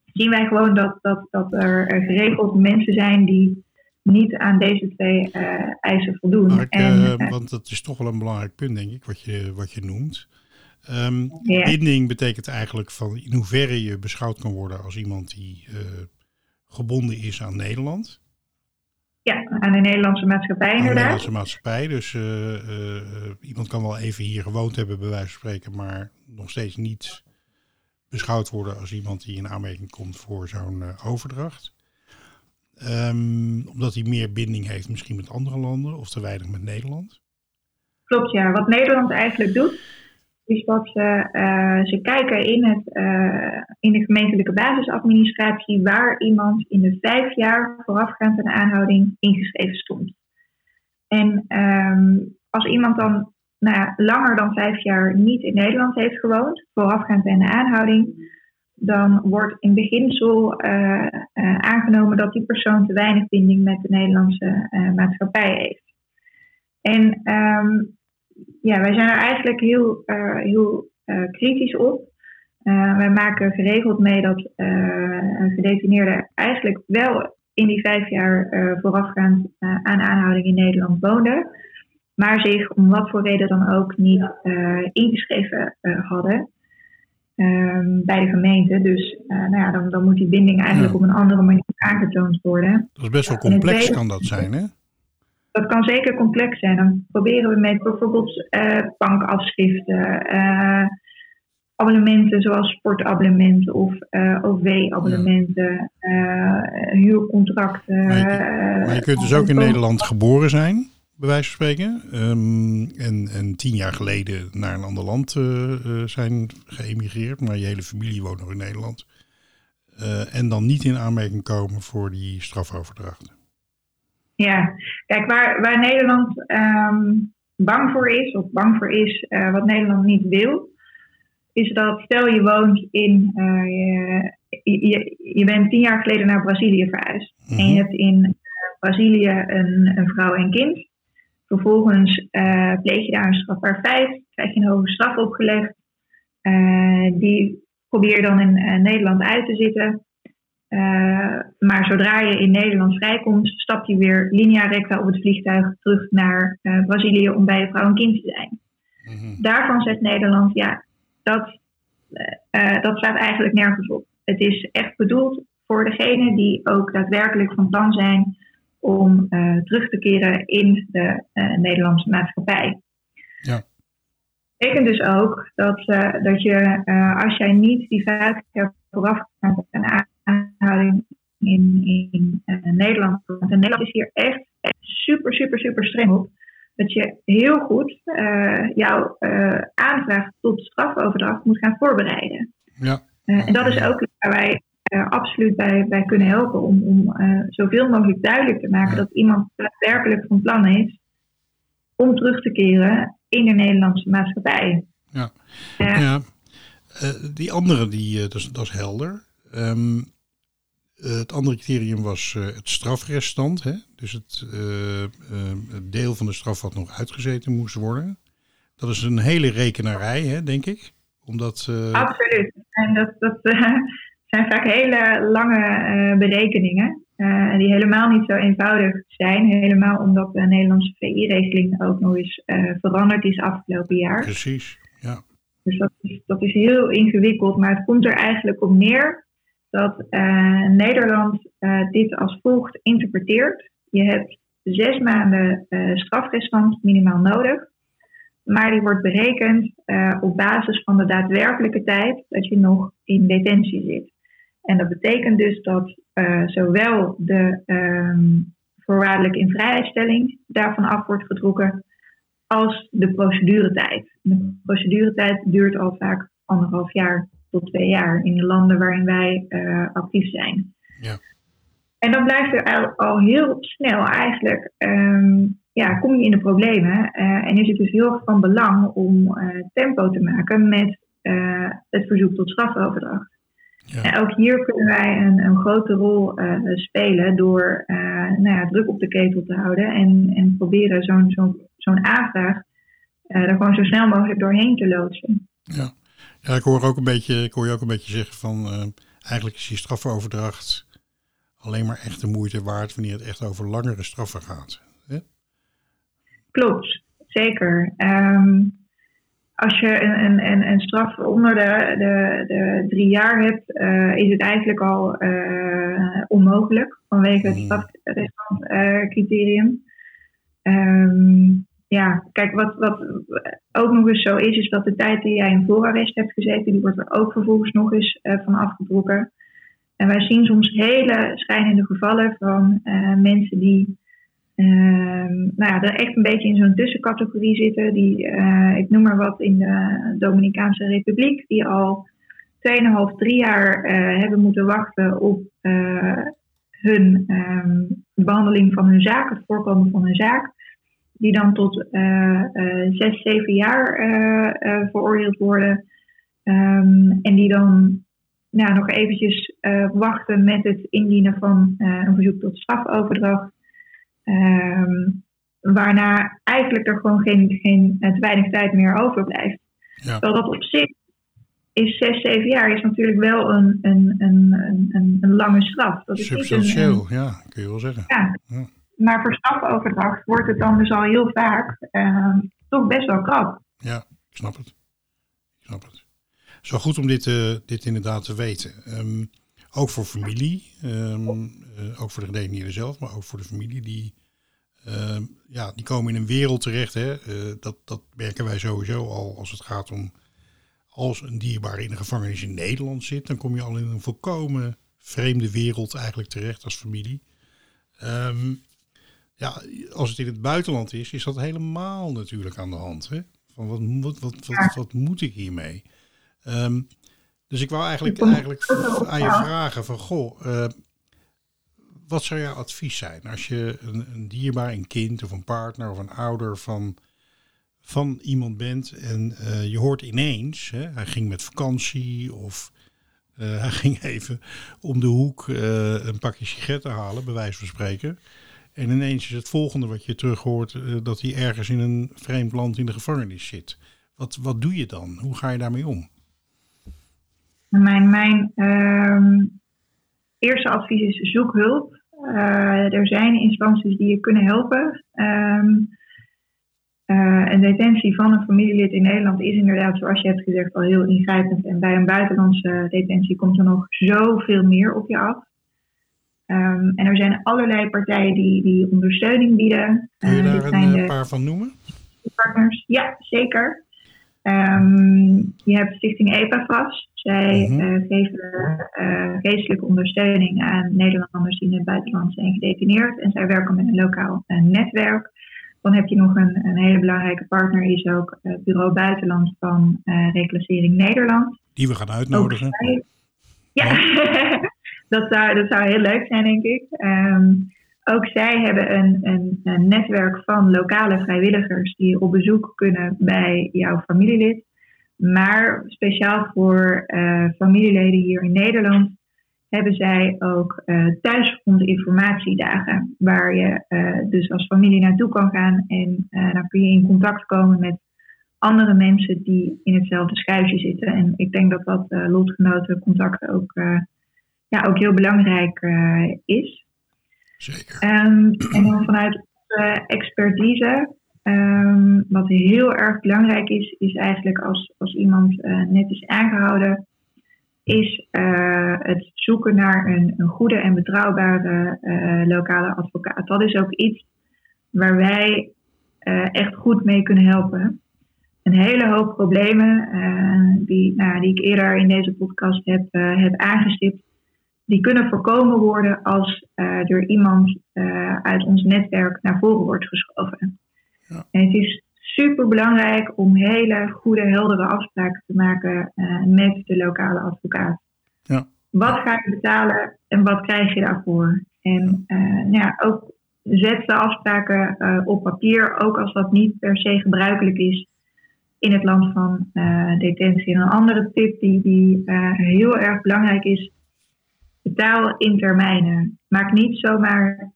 zien wij gewoon dat, dat, dat er geregeld mensen zijn die niet aan deze twee uh, eisen voldoen. Ik, en, uh, want dat is toch wel een belangrijk punt, denk ik, wat je, wat je noemt. Um, yeah. Binding betekent eigenlijk van in hoeverre je beschouwd kan worden als iemand die gebonden is aan Nederland. Ja, aan de Nederlandse maatschappij inderdaad. De Nederlandse maatschappij. Dus iemand kan wel even hier gewoond hebben, bij wijze van spreken, maar nog steeds niet beschouwd worden als iemand die in aanmerking komt voor zo'n overdracht. Um, omdat hij meer binding heeft misschien met andere landen of te weinig met Nederland? Klopt, ja. Wat Nederland eigenlijk doet, is dat ze, uh, ze kijken in, het, uh, in de gemeentelijke basisadministratie waar iemand in de vijf jaar voorafgaand aan de aanhouding ingeschreven stond. En um, als iemand dan nou langer dan vijf jaar niet in Nederland heeft gewoond, voorafgaand aan de aanhouding, dan wordt in beginsel uh, aangenomen dat die persoon te weinig binding met de Nederlandse maatschappij heeft. En um, ja, wij zijn er eigenlijk heel, heel kritisch op. wij maken geregeld mee dat een gedetineerde eigenlijk wel in die vijf jaar voorafgaand aan aanhouding in Nederland woonde, maar zich om wat voor reden dan ook niet ingeschreven hadden. Um, bij de gemeente. Dus uh, nou ja, dan, dan moet die binding eigenlijk ja. op een andere manier aangetoond worden. Dat is best wel complex, kan dat zijn, hè? Dat kan zeker complex zijn. Dan proberen we met bijvoorbeeld uh, bankafschriften, uh, abonnementen zoals sportabonnementen of OV-abonnementen, ja. huurcontracten. Maar je, maar je kunt dus ook in Nederland geboren zijn? bij wijze van spreken. Um, en, en tien jaar geleden naar een ander land zijn geëmigreerd, maar je hele familie woont nog in Nederland. En dan niet in aanmerking komen voor die strafoverdracht. Ja, kijk, waar, waar Nederland um, bang voor is, of bang voor is, wat Nederland niet wil, is dat stel je woont in, je, je, je, bent tien jaar geleden naar Brazilië verhuisd. Mm -hmm. En je hebt in Brazilië een, een vrouw en kind. Vervolgens uh, pleeg je daar een strafbaar feit, krijg je een hoge straf opgelegd. Die probeer je dan in Nederland uit te zitten. Maar zodra je in Nederland vrijkomt, stap je weer linea recta op het vliegtuig terug naar Brazilië om bij je vrouw en kind te zijn. Mm-hmm. Daarvan zegt Nederland, ja, dat, dat staat eigenlijk nergens op. Het is echt bedoeld voor degenen die ook daadwerkelijk van plan zijn om uh, terug te keren in de uh, Nederlandse maatschappij. Ja. Dat betekent dus ook dat, uh, dat je, als jij niet die vijf jaar vooraf gaat in, in Nederland, want in Nederland is hier echt, echt super, super, super streng op, dat je heel goed jouw aanvraag tot strafoverdracht moet gaan voorbereiden. Ja. en dat is ook waar wij absoluut bij, bij kunnen helpen. Om, om zoveel mogelijk duidelijk te maken dat iemand daadwerkelijk van plan is om terug te keren in de Nederlandse maatschappij. Ja, ja. Die andere, die, dat, is, dat is helder. Um, het andere criterium was het strafrestant. Hè? Dus het, het, deel van de straf wat nog uitgezeten moest worden. Dat is een hele rekenarij, hè, denk ik. Omdat, uh... Absoluut. En dat, dat zijn vaak hele lange berekeningen. die helemaal niet zo eenvoudig zijn. Helemaal omdat de Nederlandse VI-regeling ook nog eens veranderd is afgelopen jaar. Precies, ja. Dus dat is, dat is heel ingewikkeld. Maar het komt er eigenlijk op neer dat Nederland dit als volgt interpreteert. Je hebt zes maanden uh, strafrestant minimaal nodig. Maar die wordt berekend op basis van de daadwerkelijke tijd dat je nog in detentie zit. En dat betekent dus dat zowel de um, voorwaardelijke invrijheidstelling daarvan af wordt getrokken, als de proceduretijd. De proceduretijd duurt al vaak anderhalf jaar tot twee jaar in de landen waarin wij uh, actief zijn. Ja. En dan blijft er al heel snel eigenlijk, um, ja, kom je in de problemen. Uh, en is het dus heel erg van belang om uh, tempo te maken met uh, het verzoek tot strafoverdracht. Ja. En ook hier kunnen wij een, een grote rol spelen door nou ja, druk op de ketel te houden en, en proberen zo'n zo'n zo'n aanvraag er gewoon zo snel mogelijk doorheen te loodsen. Ja. Ja, ik hoor ook een beetje, ik hoor je ook een beetje zeggen van eigenlijk is die strafoverdracht alleen maar echt de moeite waard wanneer het echt over langere straffen gaat. Hè? Klopt, zeker. Um, als je een, een, een, straf onder de, de, de drie jaar hebt, uh, is het eigenlijk al uh, onmogelijk vanwege het hmm. strafrestantcriterium. Um, ja, kijk, wat, wat ook nog eens zo is, is dat de tijd die jij in voorarrest hebt gezeten, die wordt er ook vervolgens nog eens uh, van afgebroken. En wij zien soms hele schrijnende gevallen van uh, mensen die uh, nou ja, er echt een beetje in zo'n tussencategorie zitten. Die, uh, ik noem maar wat, in de Dominicaanse Republiek, die al 2,5, 3 jaar hebben moeten wachten op hun um, behandeling van hun zaak, het voorkomen van hun zaak. Die dan tot 6, 7 jaar veroordeeld worden. Um, en die dan nou, nog eventjes wachten met het indienen van een verzoek tot strafoverdracht. Um, waarna eigenlijk er gewoon geen, geen te weinig tijd meer overblijft. Ja. Terwijl dat op zich is zes, zeven jaar is natuurlijk wel een, een, een, een, een lange straf. Dat is Substantieel, een, ja, kun je wel zeggen. Ja. ja. Maar voor strafoverdracht wordt het dan dus al heel vaak uh, toch best wel krap. Ja, ik snap het. Ik snap het. Zo goed om dit, uh, dit inderdaad te weten. Um, ook voor familie, um, uh, ook voor de gedetineerden zelf, maar ook voor de familie. Die, ja, die komen in een wereld terecht. Hè. Uh, dat, dat merken wij sowieso al als het gaat om... Als een dierbare in de gevangenis in Nederland zit, dan kom je al in een volkomen vreemde wereld eigenlijk terecht als familie. Um, ja, als het in het buitenland is, is dat helemaal natuurlijk aan de hand. Hè? Van wat, wat, wat, wat, wat moet ik hiermee? Um, dus ik wou eigenlijk, eigenlijk aan je vragen van, goh, uh, wat zou jouw advies zijn als je een, een, dierbaar, een kind of een partner of een ouder van, van iemand bent en uh, je hoort ineens, hè, hij ging met vakantie of uh, hij ging even om de hoek een pakje sigaretten halen, bij wijze van spreken. En ineens is het volgende wat je terug hoort dat hij ergens in een vreemd land in de gevangenis zit. Wat, wat doe je dan? Hoe ga je daarmee om? Mijn, mijn uh, eerste advies is zoek hulp. Uh, er zijn instanties die je kunnen helpen. Um, uh, een detentie van een familielid in Nederland is inderdaad, zoals je hebt gezegd, al heel ingrijpend. En bij een buitenlandse detentie komt er nog zoveel meer op je af. Um, en er zijn allerlei partijen die, die ondersteuning bieden. Kun je daar een de, paar van noemen? Partners, ja, zeker. Um, je hebt Stichting EPAFAS. Zij mm -hmm. uh, geven uh, geestelijke ondersteuning aan Nederlanders die in het buitenland zijn gedetineerd. En zij werken met een lokaal uh, netwerk. Dan heb je nog een, een hele belangrijke partner, is ook het Bureau Buitenland van Reclassering Nederland. Die we gaan uitnodigen. Ja, dat, zou, dat zou heel leuk zijn, denk ik. Um, ook zij hebben een, een, netwerk van lokale vrijwilligers die op bezoek kunnen bij jouw familielid. Maar speciaal voor uh, familieleden hier in Nederland hebben zij ook uh, thuisgevonden informatiedagen. Waar je uh, dus als familie naartoe kan gaan en dan kun je in contact komen met andere mensen die in hetzelfde schuisje zitten. En ik denk dat dat uh, lotgenotencontact ook, ja, ook heel belangrijk is. Zeker. Um, en dan vanuit onze expertise, um, wat heel erg belangrijk is, is eigenlijk als, als iemand net is aangehouden, is uh, het zoeken naar een, een goede en betrouwbare lokale advocaat. Dat is ook iets waar wij echt goed mee kunnen helpen. Een hele hoop problemen die, nou, die ik eerder in deze podcast heb, heb aangestipt, die kunnen voorkomen worden als er iemand uit ons netwerk naar voren wordt geschoven. Ja. En het is super belangrijk om hele goede, heldere afspraken te maken uh, met de lokale advocaat. Ja. Wat ga je betalen en wat krijg je daarvoor? En uh, nou ja, ook zet de afspraken uh, op papier, ook als dat niet per se gebruikelijk is in het land van detentie. En een andere tip die, die heel erg belangrijk is, betaal in termijnen. Maak niet zomaar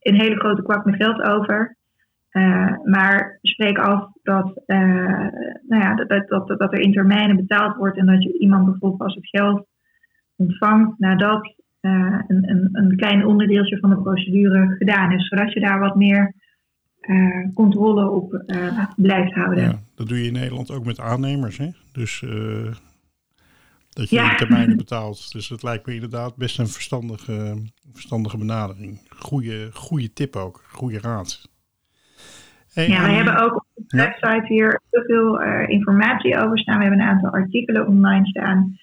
een hele grote kwak met geld over. Uh, maar spreek af dat, uh, nou ja, dat, dat, dat, er in termijnen betaald wordt en dat je iemand bijvoorbeeld pas het geld ontvangt nadat uh, een, een, een klein onderdeeltje van de procedure gedaan is, zodat je daar wat meer controle op blijft houden. Ja, dat doe je in Nederland ook met aannemers, hè? Dus dat je ja. in termijnen betaalt. Dus dat lijkt me inderdaad best een verstandige, verstandige benadering. Goeie, goede tip ook, goede raad ja, we hebben ook op de website hier heel veel uh, informatie over staan. We hebben een aantal artikelen online staan.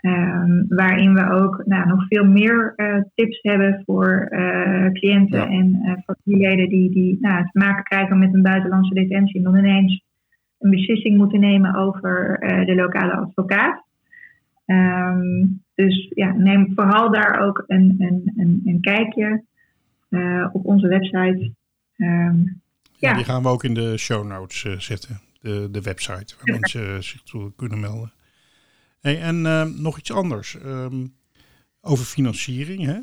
Um, waarin we ook nou, nog veel meer uh, tips hebben voor uh, cliënten ja. en familieleden die, die nou, te maken krijgen met een buitenlandse detentie. En dan ineens een beslissing moeten nemen over de lokale advocaat. Um, dus ja, neem vooral daar ook een, een, een, een kijkje op onze website. Um, ja. Die gaan we ook in de show notes uh, zetten. De, de website waar mensen zich toe kunnen melden. Hey, en uh, nog iets anders. Um, over financiering. Hè?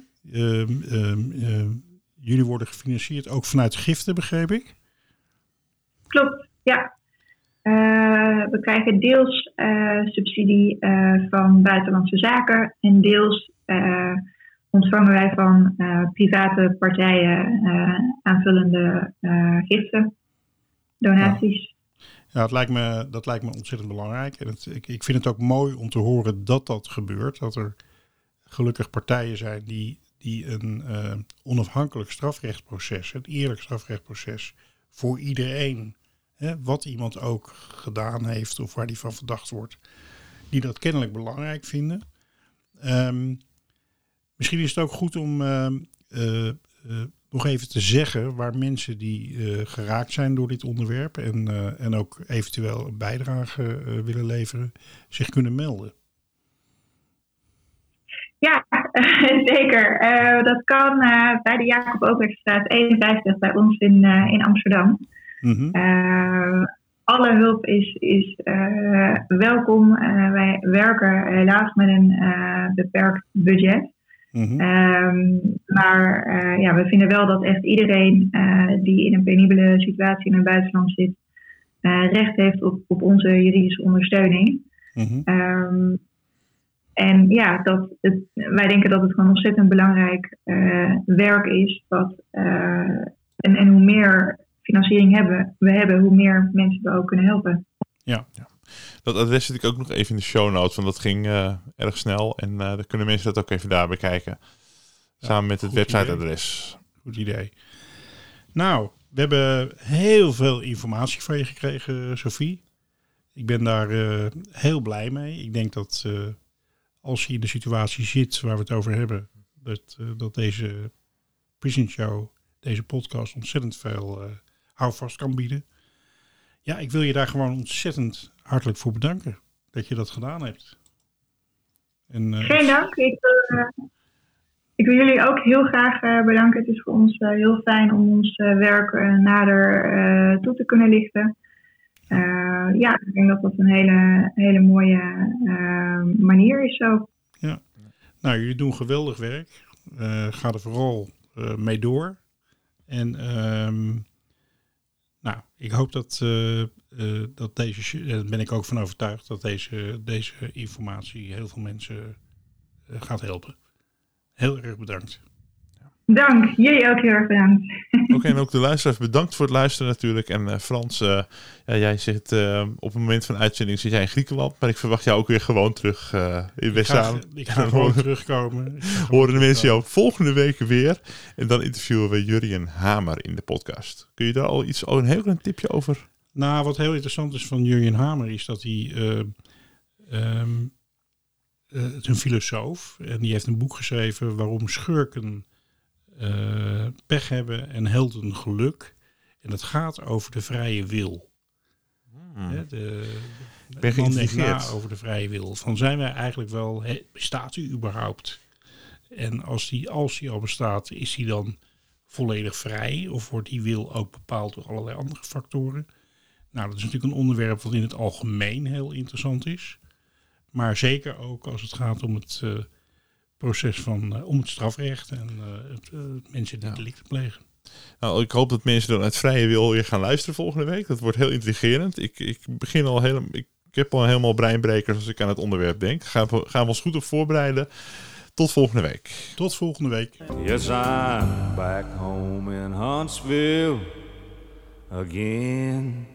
Jullie worden gefinancierd ook vanuit giften, begreep ik? Klopt, ja. Uh, we krijgen deels subsidie van buitenlandse zaken en deels ontvangen wij van private partijen aanvullende giften, donaties. Ja. dat, lijkt me, dat lijkt me ontzettend belangrijk. En ik, ik vind het ook mooi om te horen dat dat gebeurt. Dat er gelukkig partijen zijn die, die een onafhankelijk strafrechtsproces, een eerlijk strafrechtsproces voor iedereen, wat iemand ook gedaan heeft of waar die van verdacht wordt, die dat kennelijk belangrijk vinden. Um, Misschien is het ook goed om ehm, eh, eh, nog even te zeggen waar mensen die eh, geraakt zijn door dit onderwerp en, en ook eventueel een bijdrage willen leveren, zich kunnen melden. Ja, zeker. dat kan bij de Jacob Overstraat 51 bij ons in, in Amsterdam. Mm alle hulp is, is welkom. wij werken helaas met een beperkt budget. Mhm. Ehm, maar uh, ja, we vinden wel dat echt iedereen uh, die in een penibele situatie in het buitenland zit, uh, recht heeft op, op onze juridische ondersteuning. Mm um, en ja, dat het, wij denken dat het gewoon ontzettend belangrijk werk is. Wat, en, en hoe meer financiering hebben, we hebben, hoe meer mensen we ook kunnen helpen. Ja, ja. Dat adres zit ik ook nog even in de show notes, want dat ging uh, erg snel. En uh, dan kunnen mensen dat ook even daar bekijken. Samen met het websiteadres. Goed idee. Nou, we hebben heel veel informatie van je gekregen, Sophie. Ik ben daar uh, heel blij mee. Ik denk dat als je in de situatie zit waar we het over hebben, dat, dat deze Prison Show, deze podcast ontzettend veel houvast kan bieden. Ja, ik wil je daar gewoon ontzettend hartelijk voor bedanken dat je dat gedaan hebt. En, uh, Geen dank. Ik, uh, ik, wil jullie ook heel graag uh, bedanken. Het is voor ons heel fijn om ons werk nader toe te kunnen lichten. ja, ik denk dat dat een hele, hele mooie manier is zo. Ja, nou jullie doen geweldig werk. ga er vooral mee door. En um, Ik hoop dat, eh, eh, dat deze, daar ben ik ook van overtuigd, dat deze, deze informatie heel veel mensen eh, gaat helpen. Heel erg bedankt. Dank. Jullie ook heel erg bedankt. Oké, en ook de luisteraars bedankt voor het luisteren natuurlijk. En eh, Frans, eh, ja, jij zit eh, op het moment van uitzending zit jij in Griekenland. Maar ik verwacht jou ook weer gewoon terug eh, in Ik west ga, ik ga gewoon terugkomen. Ga Horen de mensen jou volgende week weer. En dan interviewen we Jurien Hamer in de podcast. Kun je daar al iets, oh, een heel klein tipje over? Nou, wat heel interessant is van Jurjen Hamer is dat hij. eh, ehm, eh, het is een filosoof en die heeft een boek geschreven waarom schurken eh, pech hebben en helden geluk. En dat gaat over de vrije wil. Hè, de, Hmm. ben de man denkt geïntrigeerd. na over de vrije wil. Van zijn wij eigenlijk wel, bestaat hij überhaupt? En als die, als die al bestaat, is hij dan volledig vrij? Of wordt die wil ook bepaald door allerlei andere factoren? Nou, dat is natuurlijk een onderwerp wat in het algemeen heel interessant is. Maar zeker ook als het gaat om het eh, proces van, eh, om het strafrecht en eh, het, eh, mensen die Ja. delicten plegen. Nou, ik hoop dat mensen dan uit vrije wil weer gaan luisteren volgende week. Dat wordt heel intrigerend. Ik, ik begin al helemaal. Ik, ik heb al helemaal breinbrekers als ik aan het onderwerp denk. Gaan we, gaan we ons goed op voorbereiden. Tot volgende week. Tot volgende week. Yes, I'm back home in Huntsville again.